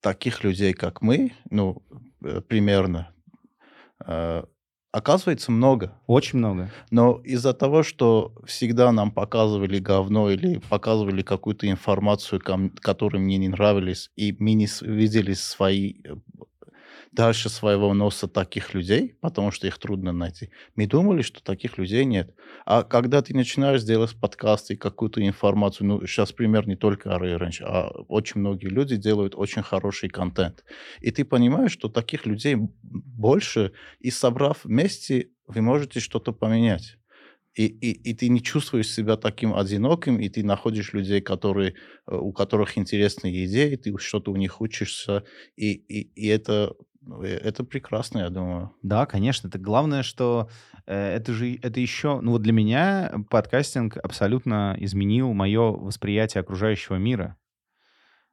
таких людей, как мы, ну, э, примерно, э, оказывается много. Очень много. Но из-за того, что всегда нам показывали говно или показывали какую-то информацию, которая мне не нравились, и мы не видели свои э, дальше своего носа таких людей, потому что их трудно найти. Мы думали, что таких людей нет. А когда ты начинаешь делать подкасты и какую-то информацию, ну, сейчас пример не только Orange, а очень многие люди делают очень хороший контент. И ты понимаешь, что таких людей больше, и собрав вместе, вы можете что-то поменять. И, и, и ты не чувствуешь себя таким одиноким, и ты находишь людей, которые, э, у которых интересные идеи, ты что-то у них учишься, и, и, и это это прекрасно, я думаю. Да, конечно. Это главное, что э, это же это еще, ну вот для меня подкастинг абсолютно изменил мое восприятие окружающего мира.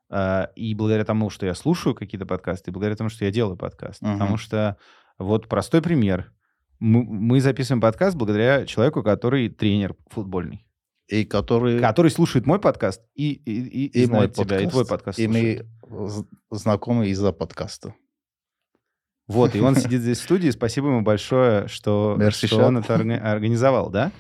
Э, и благодаря тому, что я слушаю какие-то подкасты, и благодаря тому, что я делаю подкаст. Uh-huh. Потому что вот простой пример. Мы, мы записываем подкаст благодаря человеку, который тренер футбольный. И который... Который слушает мой подкаст и, и, и, и, и знает мой тебя, подкаст, и твой подкаст И слушает. мы знакомы из-за подкаста. Вот, и он сидит здесь в студии. Спасибо ему большое, что, что он это организовал, да?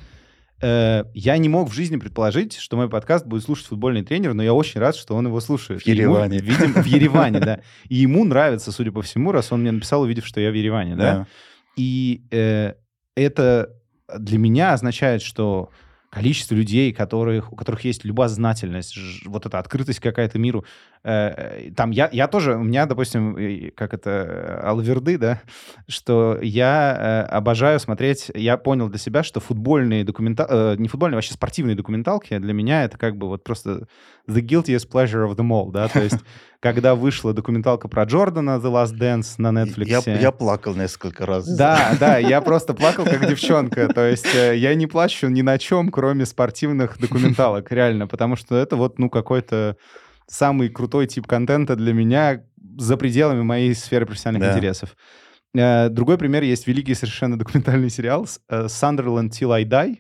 Э, я не мог в жизни предположить, что мой подкаст будет слушать футбольный тренер, но я очень рад, что он его слушает. В Ереване. Ему, видим, в Ереване, да. И ему нравится, судя по всему, раз он мне написал, увидев, что я в Ереване, да. да. И э, это для меня означает, что количество людей, которых, у которых есть любознательность, вот эта открытость какая-то миру. Э, там я, я тоже, у меня, допустим, как это, алверды, да, что я э, обожаю смотреть, я понял для себя, что футбольные документалки, э, не футбольные, вообще спортивные документалки для меня это как бы вот просто the guiltiest pleasure of them all, да, то есть когда вышла документалка про Джордана The Last Dance на Netflix. Я, я плакал несколько раз. Да, да, я просто плакал как девчонка. То есть э, я не плачу ни на чем, кроме спортивных документалок, реально, потому что это вот, ну, какой-то самый крутой тип контента для меня за пределами моей сферы профессиональных да. интересов. Э, другой пример есть великий совершенно документальный сериал э, Sunderland Till I Die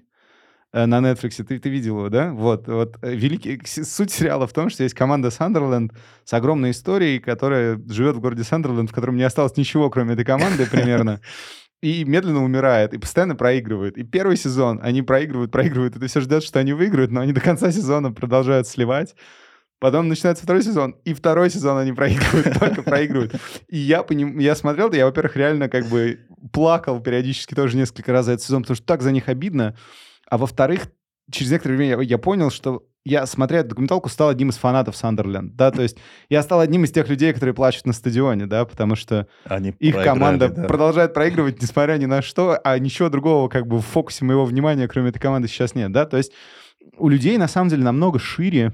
Э, на Netflix, ты, ты видел его, да? Вот, вот великий... Суть сериала в том, что есть команда Сандерленд с огромной историей, которая живет в городе Сандерленд, в котором не осталось ничего, кроме этой команды примерно. И медленно умирает, и постоянно проигрывает. И первый сезон они проигрывают, проигрывают, и ты все ждешь, что они выиграют, но они до конца сезона продолжают сливать. Потом начинается второй сезон, и второй сезон они проигрывают, только проигрывают. И я, поним... я смотрел, я, во-первых, реально как бы плакал периодически тоже несколько раз за этот сезон, потому что так за них обидно. А во-вторых, через некоторое время я, я понял, что я, смотря эту документалку, стал одним из фанатов Сандерленд, да, то есть я стал одним из тех людей, которые плачут на стадионе, да, потому что Они их команда да. продолжает проигрывать, несмотря ни на что, а ничего другого как бы в фокусе моего внимания, кроме этой команды, сейчас нет, да, то есть у людей на самом деле намного шире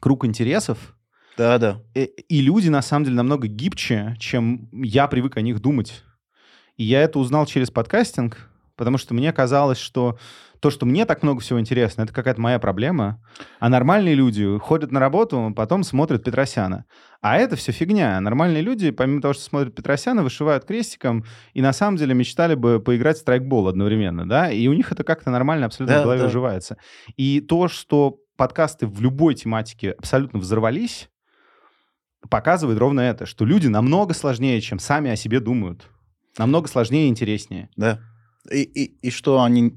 круг интересов, да, да. И, и люди на самом деле намного гибче, чем я привык о них думать. И я это узнал через подкастинг, потому что мне казалось, что то, что мне так много всего интересно, это какая-то моя проблема, а нормальные люди ходят на работу, потом смотрят Петросяна. А это все фигня. Нормальные люди, помимо того, что смотрят Петросяна, вышивают крестиком и на самом деле мечтали бы поиграть в страйкбол одновременно, да, и у них это как-то нормально абсолютно да, в голове да. уживается. И то, что подкасты в любой тематике абсолютно взорвались, показывает ровно это, что люди намного сложнее, чем сами о себе думают. Намного сложнее и интереснее. Да. И, и, и что они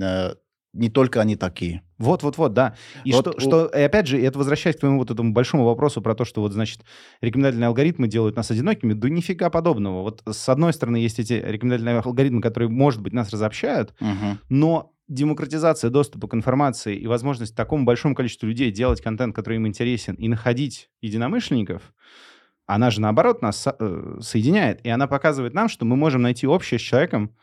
э, не только они такие. Вот, вот, вот, да. И вот, что, у... что, и опять же, это возвращаясь к твоему вот этому большому вопросу про то, что вот, значит, рекомендательные алгоритмы делают нас одинокими, да нифига подобного. Вот с одной стороны есть эти рекомендательные алгоритмы, которые, может быть, нас разобщают, угу. но демократизация доступа к информации и возможность такому большому количеству людей делать контент, который им интересен, и находить единомышленников, она же, наоборот, нас со- э, соединяет. И она показывает нам, что мы можем найти общее с человеком,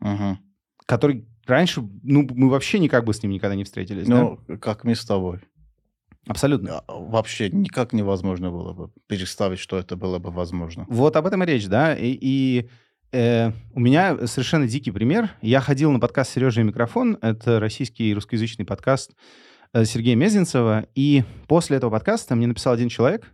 угу. который раньше, ну, мы вообще никак бы с ним никогда не встретились. Ну, да? как мы с тобой. Абсолютно. А, вообще никак невозможно было бы представить, что это было бы возможно. Вот об этом и речь, да. И, и э, у меня совершенно дикий пример. Я ходил на подкаст «Сережа и микрофон». Это российский русскоязычный подкаст э, Сергея Мезенцева. И после этого подкаста мне написал один человек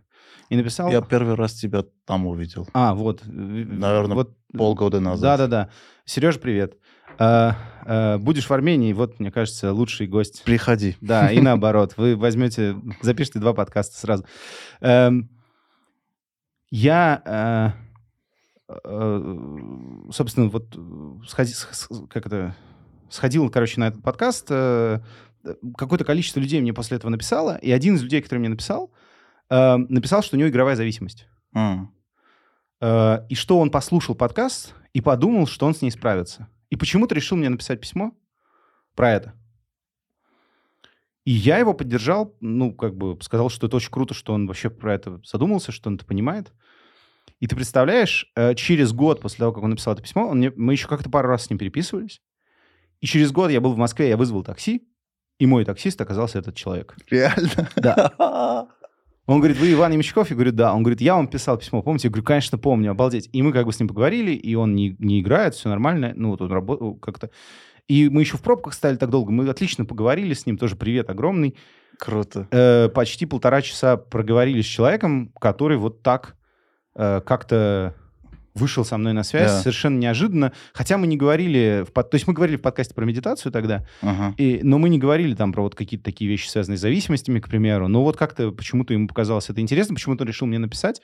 и написал... Я первый раз тебя там увидел. А, вот. Наверное, вот, полгода назад. Да-да-да. Сереж, привет. А, а, будешь в Армении, вот, мне кажется, лучший гость. Приходи. Да, и наоборот. Вы возьмете, запишите два подкаста сразу. Эм, я, э, э, собственно, вот сходи, как это, сходил, короче, на этот подкаст. Э, какое-то количество людей мне после этого написало, и один из людей, который мне написал, написал, что у него игровая зависимость. Mm. И что он послушал подкаст и подумал, что он с ней справится. И почему-то решил мне написать письмо про это. И я его поддержал, ну, как бы сказал, что это очень круто, что он вообще про это задумался, что он это понимает. И ты представляешь, э, через год после того, как он написал это письмо, он мне, мы еще как-то пару раз с ним переписывались. И через год я был в Москве, я вызвал такси, и мой таксист оказался этот человек. Реально? Да. Он говорит, вы Иван Ямщиков? Я говорю, да. Он говорит, я вам писал письмо, помните? Я говорю, конечно, помню, обалдеть. И мы как бы с ним поговорили, и он не, не играет, все нормально. Ну, вот он работал как-то. И мы еще в пробках стали так долго. Мы отлично поговорили с ним, тоже привет огромный. Круто. Э, почти полтора часа проговорили с человеком, который вот так э, как-то вышел со мной на связь Да. совершенно неожиданно. Хотя мы не говорили, в под... то есть мы говорили в подкасте про медитацию тогда, Ага. и, но мы не говорили там про вот какие-то такие вещи, связанные с зависимостями, к примеру. Но вот как-то почему-то ему показалось это интересно, почему-то он решил мне написать.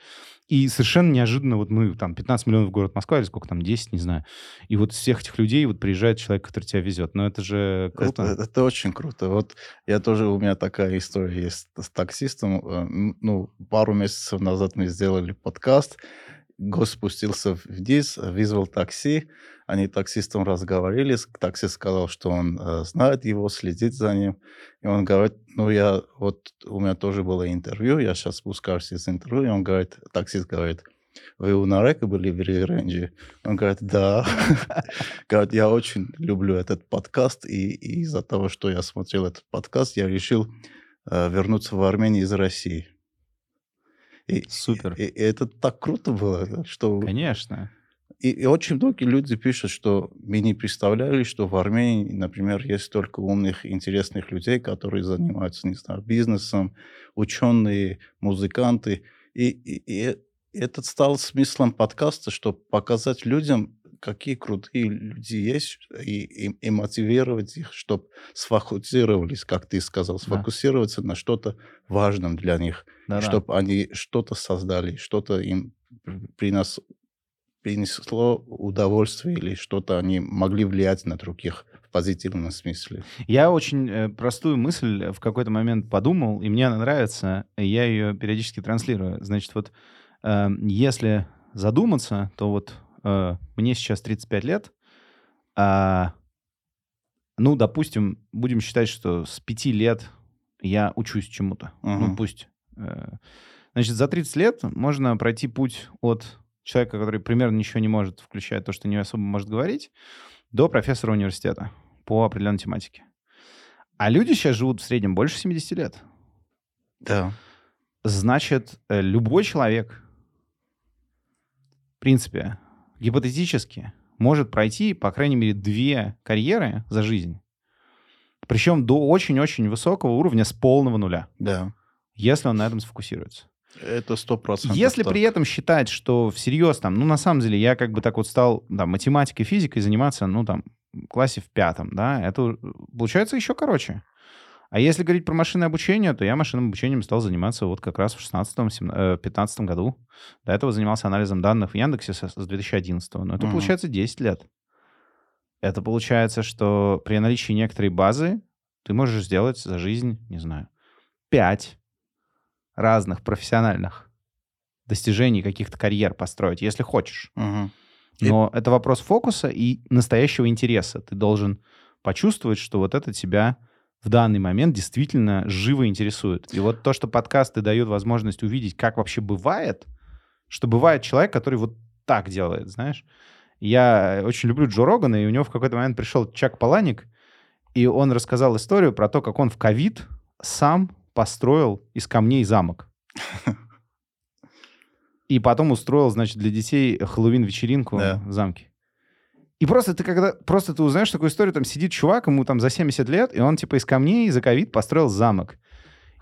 И совершенно неожиданно вот мы там 15 миллионов в город Москва, или сколько там, 10, не знаю. И вот из всех этих людей вот приезжает человек, который тебя везет. Но это же круто. Это, это очень круто. Вот я тоже, у меня такая история есть с таксистом. Э, Ну, пару месяцев назад мы сделали подкаст. Гость спустился вниз, вызвал такси. Они таксистом разговаривали. Таксист сказал, что он э, знает его, следит за ним. И он говорит, ну, я вот, у меня тоже было интервью, я сейчас спускаюсь из интервью. И он говорит, таксист говорит, вы у Нарека были в Ревенже? Он говорит, да. Говорит, я очень люблю этот подкаст, и, и из-за того, что я смотрел этот подкаст, я решил э, вернуться в Армению из России. И, Супер. И, и это так круто было, что... Конечно. И, и очень многие люди пишут, что мы не представляли, что в Армении, например, есть столько умных, интересных людей, которые занимаются, не знаю, бизнесом, ученые, музыканты. И, и, и это стало смыслом подкаста, чтобы показать людям, какие крутые люди есть, и, и, и мотивировать их, чтобы сфокусировались, как ты сказал, сфокусироваться на что-то важном для них, Да-да. чтобы они что-то создали, что-то им принос, принесло удовольствие или что-то они могли влиять на других в позитивном смысле. Я очень э, простую мысль в какой-то момент подумал, и мне она нравится, и я ее периодически транслирую. Значит, вот э, если задуматься, то вот э, мне сейчас 35 лет, а, ну, допустим, будем считать, что с 5 лет я учусь чему-то. Ну, Мгм. пусть. э, Значит, за 30 лет можно пройти путь от человека, который примерно ничего не может, включая то, что не особо может говорить, до профессора университета по определенной тематике. А люди сейчас живут в среднем больше 70 лет. Да. Значит, э, любой человек, в принципе, гипотетически, может пройти, по крайней мере, две карьеры за жизнь. Причем до очень-очень высокого уровня с полного нуля, Да. если он на этом сфокусируется. Это сто процентов. Если так. при этом считать, что всерьез там, ну, на самом деле, я как бы так вот стал там, математикой, физикой заниматься, ну, там, в классе в пятом, да, это получается еще короче. А если говорить про машинное обучение, то я машинным обучением стал заниматься вот как раз в 16-15 году. До этого занимался анализом данных в Яндексе с с 2011. Но это Мгм. получается 10 лет. Это получается, что при наличии некоторой базы ты можешь сделать за жизнь, не знаю, 5 разных профессиональных достижений, каких-то карьер построить, если хочешь. И- Но это вопрос фокуса и настоящего интереса. Ты должен почувствовать, что вот это тебя в данный момент действительно живо интересует. И вот то, что подкасты дают возможность увидеть, как вообще бывает, что бывает человек, который вот так делает, знаешь. Я очень люблю Джо Рогана, и у него в какой-то момент пришел Чак Паланик, и он рассказал историю про то, как он в ковид сам построил из камней замок. И потом устроил, значит, для детей Хэллоуин-вечеринку Да. в замке. И просто ты когда просто ты узнаешь такую историю, там сидит чувак, ему там за 70 лет, и он типа из камней за ковид построил замок.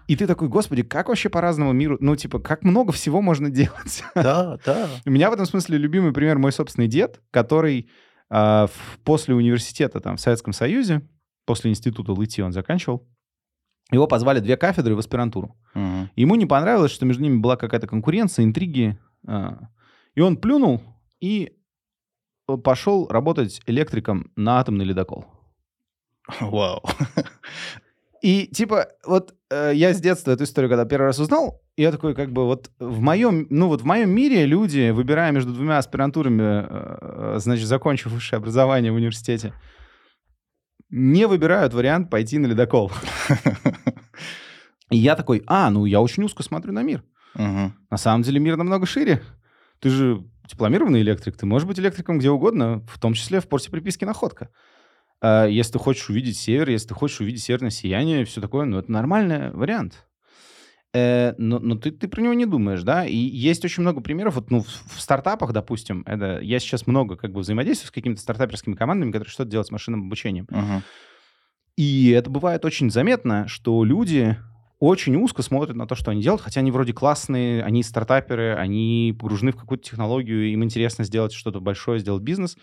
И ты такой, господи, как вообще по-разному миру, ну, типа, как много всего можно делать. Да, да. У меня в этом смысле любимый пример мой собственный дед, который э, после университета там в Советском Союзе, после института ЛИТИ он заканчивал, его позвали две кафедры в аспирантуру. Мгм. Ему не понравилось, что между ними была какая-то конкуренция, интриги. а, И он плюнул и пошел работать электриком на атомный ледокол. Вау. И типа вот э, я с детства эту историю, когда первый раз узнал, я такой как бы вот в моем, ну вот в моем мире люди, выбирая между двумя аспирантурами, э, э, значит, закончив высшее образование в университете, не выбирают вариант пойти на ледокол. И я такой, а, ну я очень узко смотрю на мир. На самом деле мир намного шире. Ты же дипломированный электрик, ты можешь быть электриком где угодно, в том числе в порте приписки «Находка». А Если ты хочешь увидеть север, если ты хочешь увидеть северное сияние, все такое, ну, это нормальный вариант. Э, но но ты, ты про него не думаешь, да? И есть очень много примеров. Вот, ну, в, стартапах, допустим, это, я сейчас много как бы взаимодействую с какими-то стартаперскими командами, которые что-то делают с машинным обучением. Мгм. И это бывает очень заметно, что люди очень узко смотрят на то, что они делают, хотя они вроде классные, они стартаперы, они погружены в какую-то технологию, им интересно сделать что-то большое, сделать бизнес,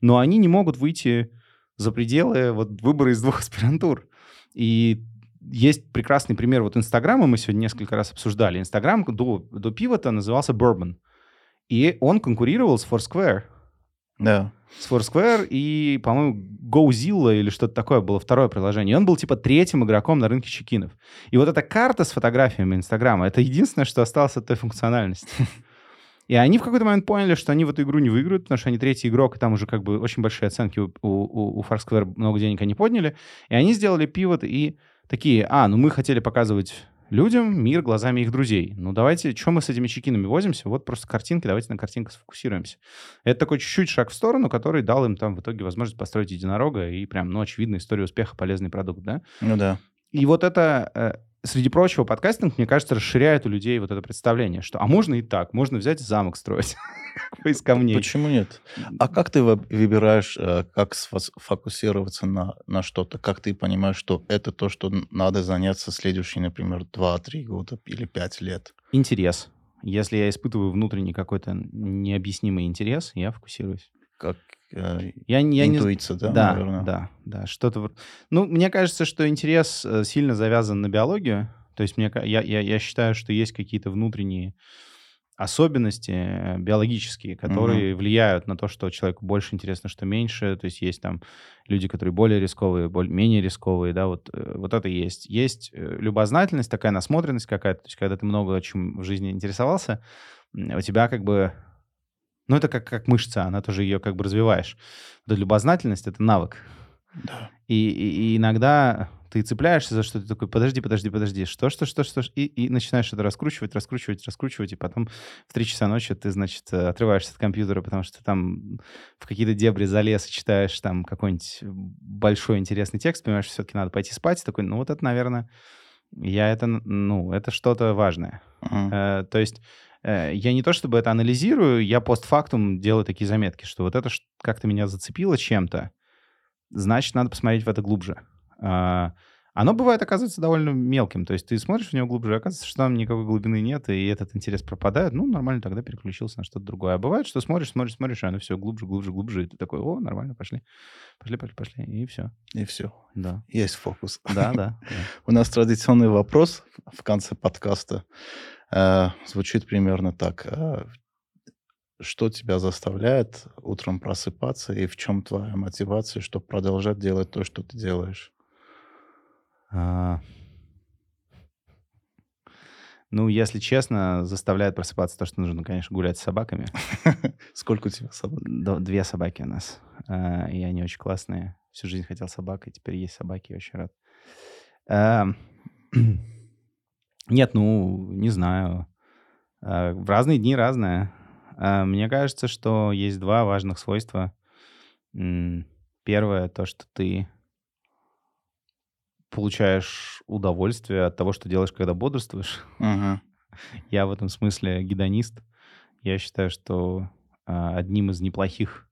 но они не могут выйти за пределы вот выбора из двух аспирантур. И есть прекрасный пример вот Инстаграма, мы сегодня несколько раз обсуждали. Инстаграм до, до пивота назывался Bourbon. И он конкурировал с Foursquare Да. С Foursquare и, по-моему, GoZilla или что-то такое было второе приложение. И он был типа третьим игроком на рынке чекинов. И вот эта карта с фотографиями Инстаграма, это единственное, что осталось от той функциональности. И они в какой-то момент поняли, что они в эту игру не выиграют, потому что они третий игрок, и там уже как бы очень большие оценки у, у, у Foursquare, много денег они подняли. И они сделали пивот и такие, а, ну мы хотели показывать людям мир глазами их друзей. Ну давайте, что мы с этими чекинами возимся? Вот просто картинки, давайте на картинках сфокусируемся. Это такой чуть-чуть шаг в сторону, который дал им там в итоге возможность построить единорога и прям, ну, очевидно, история успеха, полезный продукт, да? Ну да. И вот это, э, среди прочего, подкастинг, мне кажется, расширяет у людей вот это представление, что, а можно и так, можно взять замок строить из камней. Почему нет? А как ты вы- выбираешь, э, как сфос- фокусироваться на, на что-то? Как ты понимаешь, что это то, что надо заняться следующие, например, 2-3 года или 5 лет? Интерес. Если я испытываю внутренний какой-то необъяснимый интерес, я фокусируюсь. Как э, Я, не- я не... интуиция, да, да, наверное? да, да, что-то... Ну, мне кажется, что интерес э, сильно завязан на биологию. То есть мне, я, я, я считаю, что есть какие-то внутренние особенности э, биологические, которые влияют на то, что человеку больше интересно, что меньше. То есть есть там люди, которые более рисковые, более, менее рисковые, да, вот, вот это есть. Есть любознательность, такая насмотренность какая-то, то есть когда ты много чем в жизни интересовался, у тебя как бы... Ну, это как, как мышца, она тоже ее как бы развиваешь. Вот эта любознательность — это навык. Да. И, и- и иногда ты цепляешься за что-то такой, подожди, подожди, подожди, что, что, что, что, и, и начинаешь это раскручивать, раскручивать, раскручивать, и потом в 3 часа ночи ты, значит, э, отрываешься от компьютера, потому что ты там в какие-то дебри залез и читаешь там какой-нибудь большой интересный текст, понимаешь, все-таки надо пойти спать, такой, ну вот это, наверное, я это, ну, это что-то важное. Мгм. Э, то есть я не то чтобы это анализирую, я постфактум делаю такие заметки, что вот это как-то меня зацепило чем-то, значит, надо посмотреть в это глубже. А, Оно бывает, оказывается, довольно мелким. То есть ты смотришь в него глубже, и оказывается, что там никакой глубины нет, и этот интерес пропадает. Ну, нормально, тогда переключился на что-то другое. А бывает, что смотришь, смотришь, смотришь, и оно все глубже, глубже, глубже. И ты такой, о, нормально, пошли. Пошли, пошли, пошли. И все. И все. Да. Есть фокус. Да, да. У нас традиционный вопрос в конце подкаста э, звучит примерно так. Э, что тебя заставляет утром просыпаться и в чем твоя мотивация, чтобы продолжать делать то, что ты делаешь? А, Ну, если честно, заставляет просыпаться то, что нужно, конечно, гулять с собаками. Сколько у тебя собак? Две собаки у нас. А, И они очень классные. Всю жизнь хотел собак, и теперь есть собаки, я очень рад. Нет, ну, не знаю. А, В разные дни разное. А, Мне кажется, что есть два важных свойства. Первое, то, что ты получаешь удовольствие от того, что делаешь, когда бодрствуешь. Мгм. Я в этом смысле гедонист. Я считаю, что а, одним из неплохих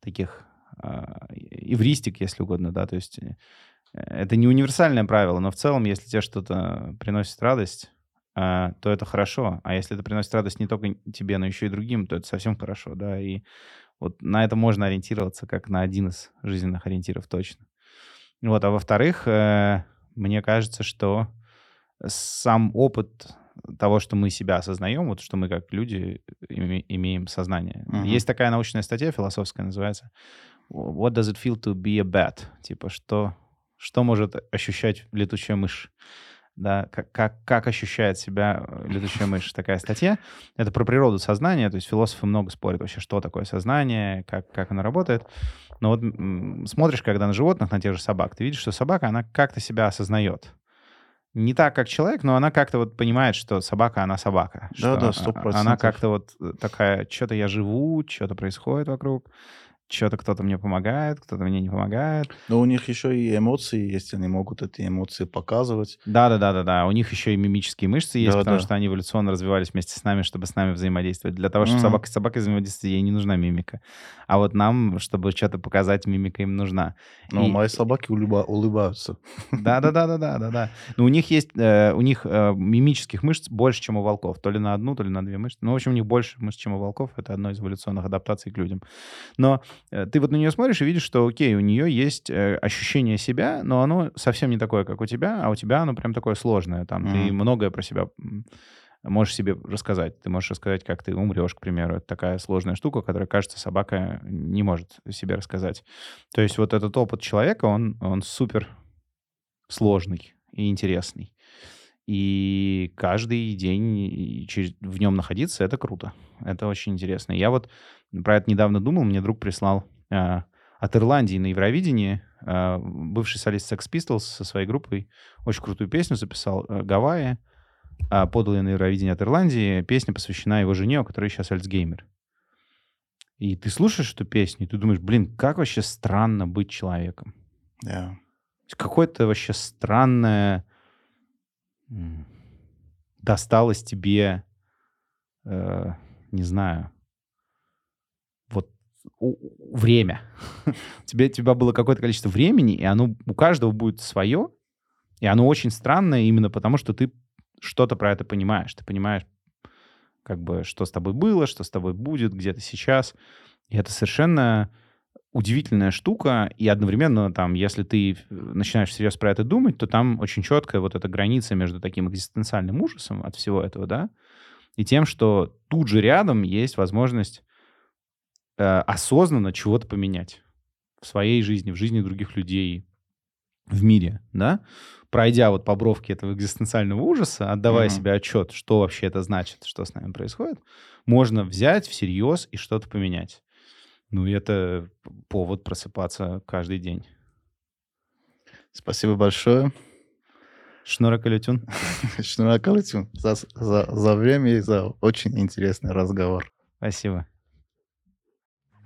таких эвристик, если угодно, да, то есть э, это не универсальное правило, но в целом, если тебе что-то приносит радость, а, то это хорошо. А если это приносит радость не только тебе, но еще и другим, то это совсем хорошо, да. И вот на это можно ориентироваться как на один из жизненных ориентиров точно. Вот, а во-вторых, э, мне кажется, что сам опыт того, что мы себя осознаем, вот что мы как люди имеем сознание. Uh-huh. Есть такая научная статья философская, называется What does it feel to be a bat? Типа, что, что может ощущать летучая мышь? да, как, как, как ощущает себя э, летучая мышь, такая статья. Это про природу сознания, то есть философы много спорят вообще, что такое сознание, как, как оно работает. Но вот смотришь, когда на животных, на тех же собак, ты видишь, что собака, она как-то себя осознает. Не так, как человек, но она как-то вот понимает, что собака, она собака. Да, да, сто процентов. Она как-то вот э, такая, что-то я живу, что-то происходит вокруг что-то кто-то мне помогает, кто-то мне не помогает. Но у них еще и эмоции есть, они могут эти эмоции показывать. Да, да, да, да, да. У них еще и мимические мышцы есть, да, потому да. что они эволюционно развивались вместе с нами, чтобы с нами взаимодействовать. Для того, чтобы mm-hmm. собака с собакой взаимодействовать, ей не нужна мимика. А вот нам, чтобы что-то показать, мимика им нужна. Но и... мои собаки улыба... улыбаются. Да, да, да, да, да, да, да. Но у них есть, э, у них э, мимических мышц больше, чем у волков. То ли на одну, то ли на две мышцы. Ну, в общем, у них больше мышц, чем у волков. Это одно из эволюционных адаптаций к людям. Но ты вот на нее смотришь и видишь, что, окей, у нее есть э, ощущение себя, но оно совсем не такое, как у тебя, а у тебя оно прям такое сложное. Там mm-hmm. ты многое про себя можешь себе рассказать. Ты можешь рассказать, как ты умрешь, к примеру. Это такая сложная штука, которая, кажется, собака не может себе рассказать. То есть вот этот опыт человека, он, он супер сложный и интересный. И каждый день в нем находиться — это круто. Это очень интересно. Я вот про это недавно думал, мне друг прислал э, от Ирландии на Евровидении э, бывший солист Sex Pistols со своей группой очень крутую песню записал э, «Гавайи», э, подал ее на Евровидение от Ирландии. Песня посвящена его жене, у которой сейчас Альцгеймер. И ты слушаешь эту песню, и ты думаешь, блин, как вообще странно быть человеком. Yeah. Какое-то вообще странное досталось тебе, э, не знаю, время. тебе, у тебя было какое-то количество времени, и оно у каждого будет свое, и оно очень странное именно потому, что ты что-то про это понимаешь. Ты понимаешь, как бы, что с тобой было, что с тобой будет, где ты сейчас. И это совершенно удивительная штука, и одновременно, там, если ты начинаешь всерьез про это думать, то там очень четкая вот эта граница между таким экзистенциальным ужасом от всего этого, да, и тем, что тут же рядом есть возможность э, осознанно чего-то поменять в своей жизни, в жизни других людей, в мире, да, пройдя вот по бровке этого экзистенциального ужаса, отдавая mm-hmm. себе отчет, что вообще это значит, что с нами происходит, можно взять всерьез и что-то поменять. Ну, и это повод просыпаться каждый день. Спасибо большое. Шнура Калютюн. Шнура Калютюн за, за, за время и за очень интересный разговор. Спасибо.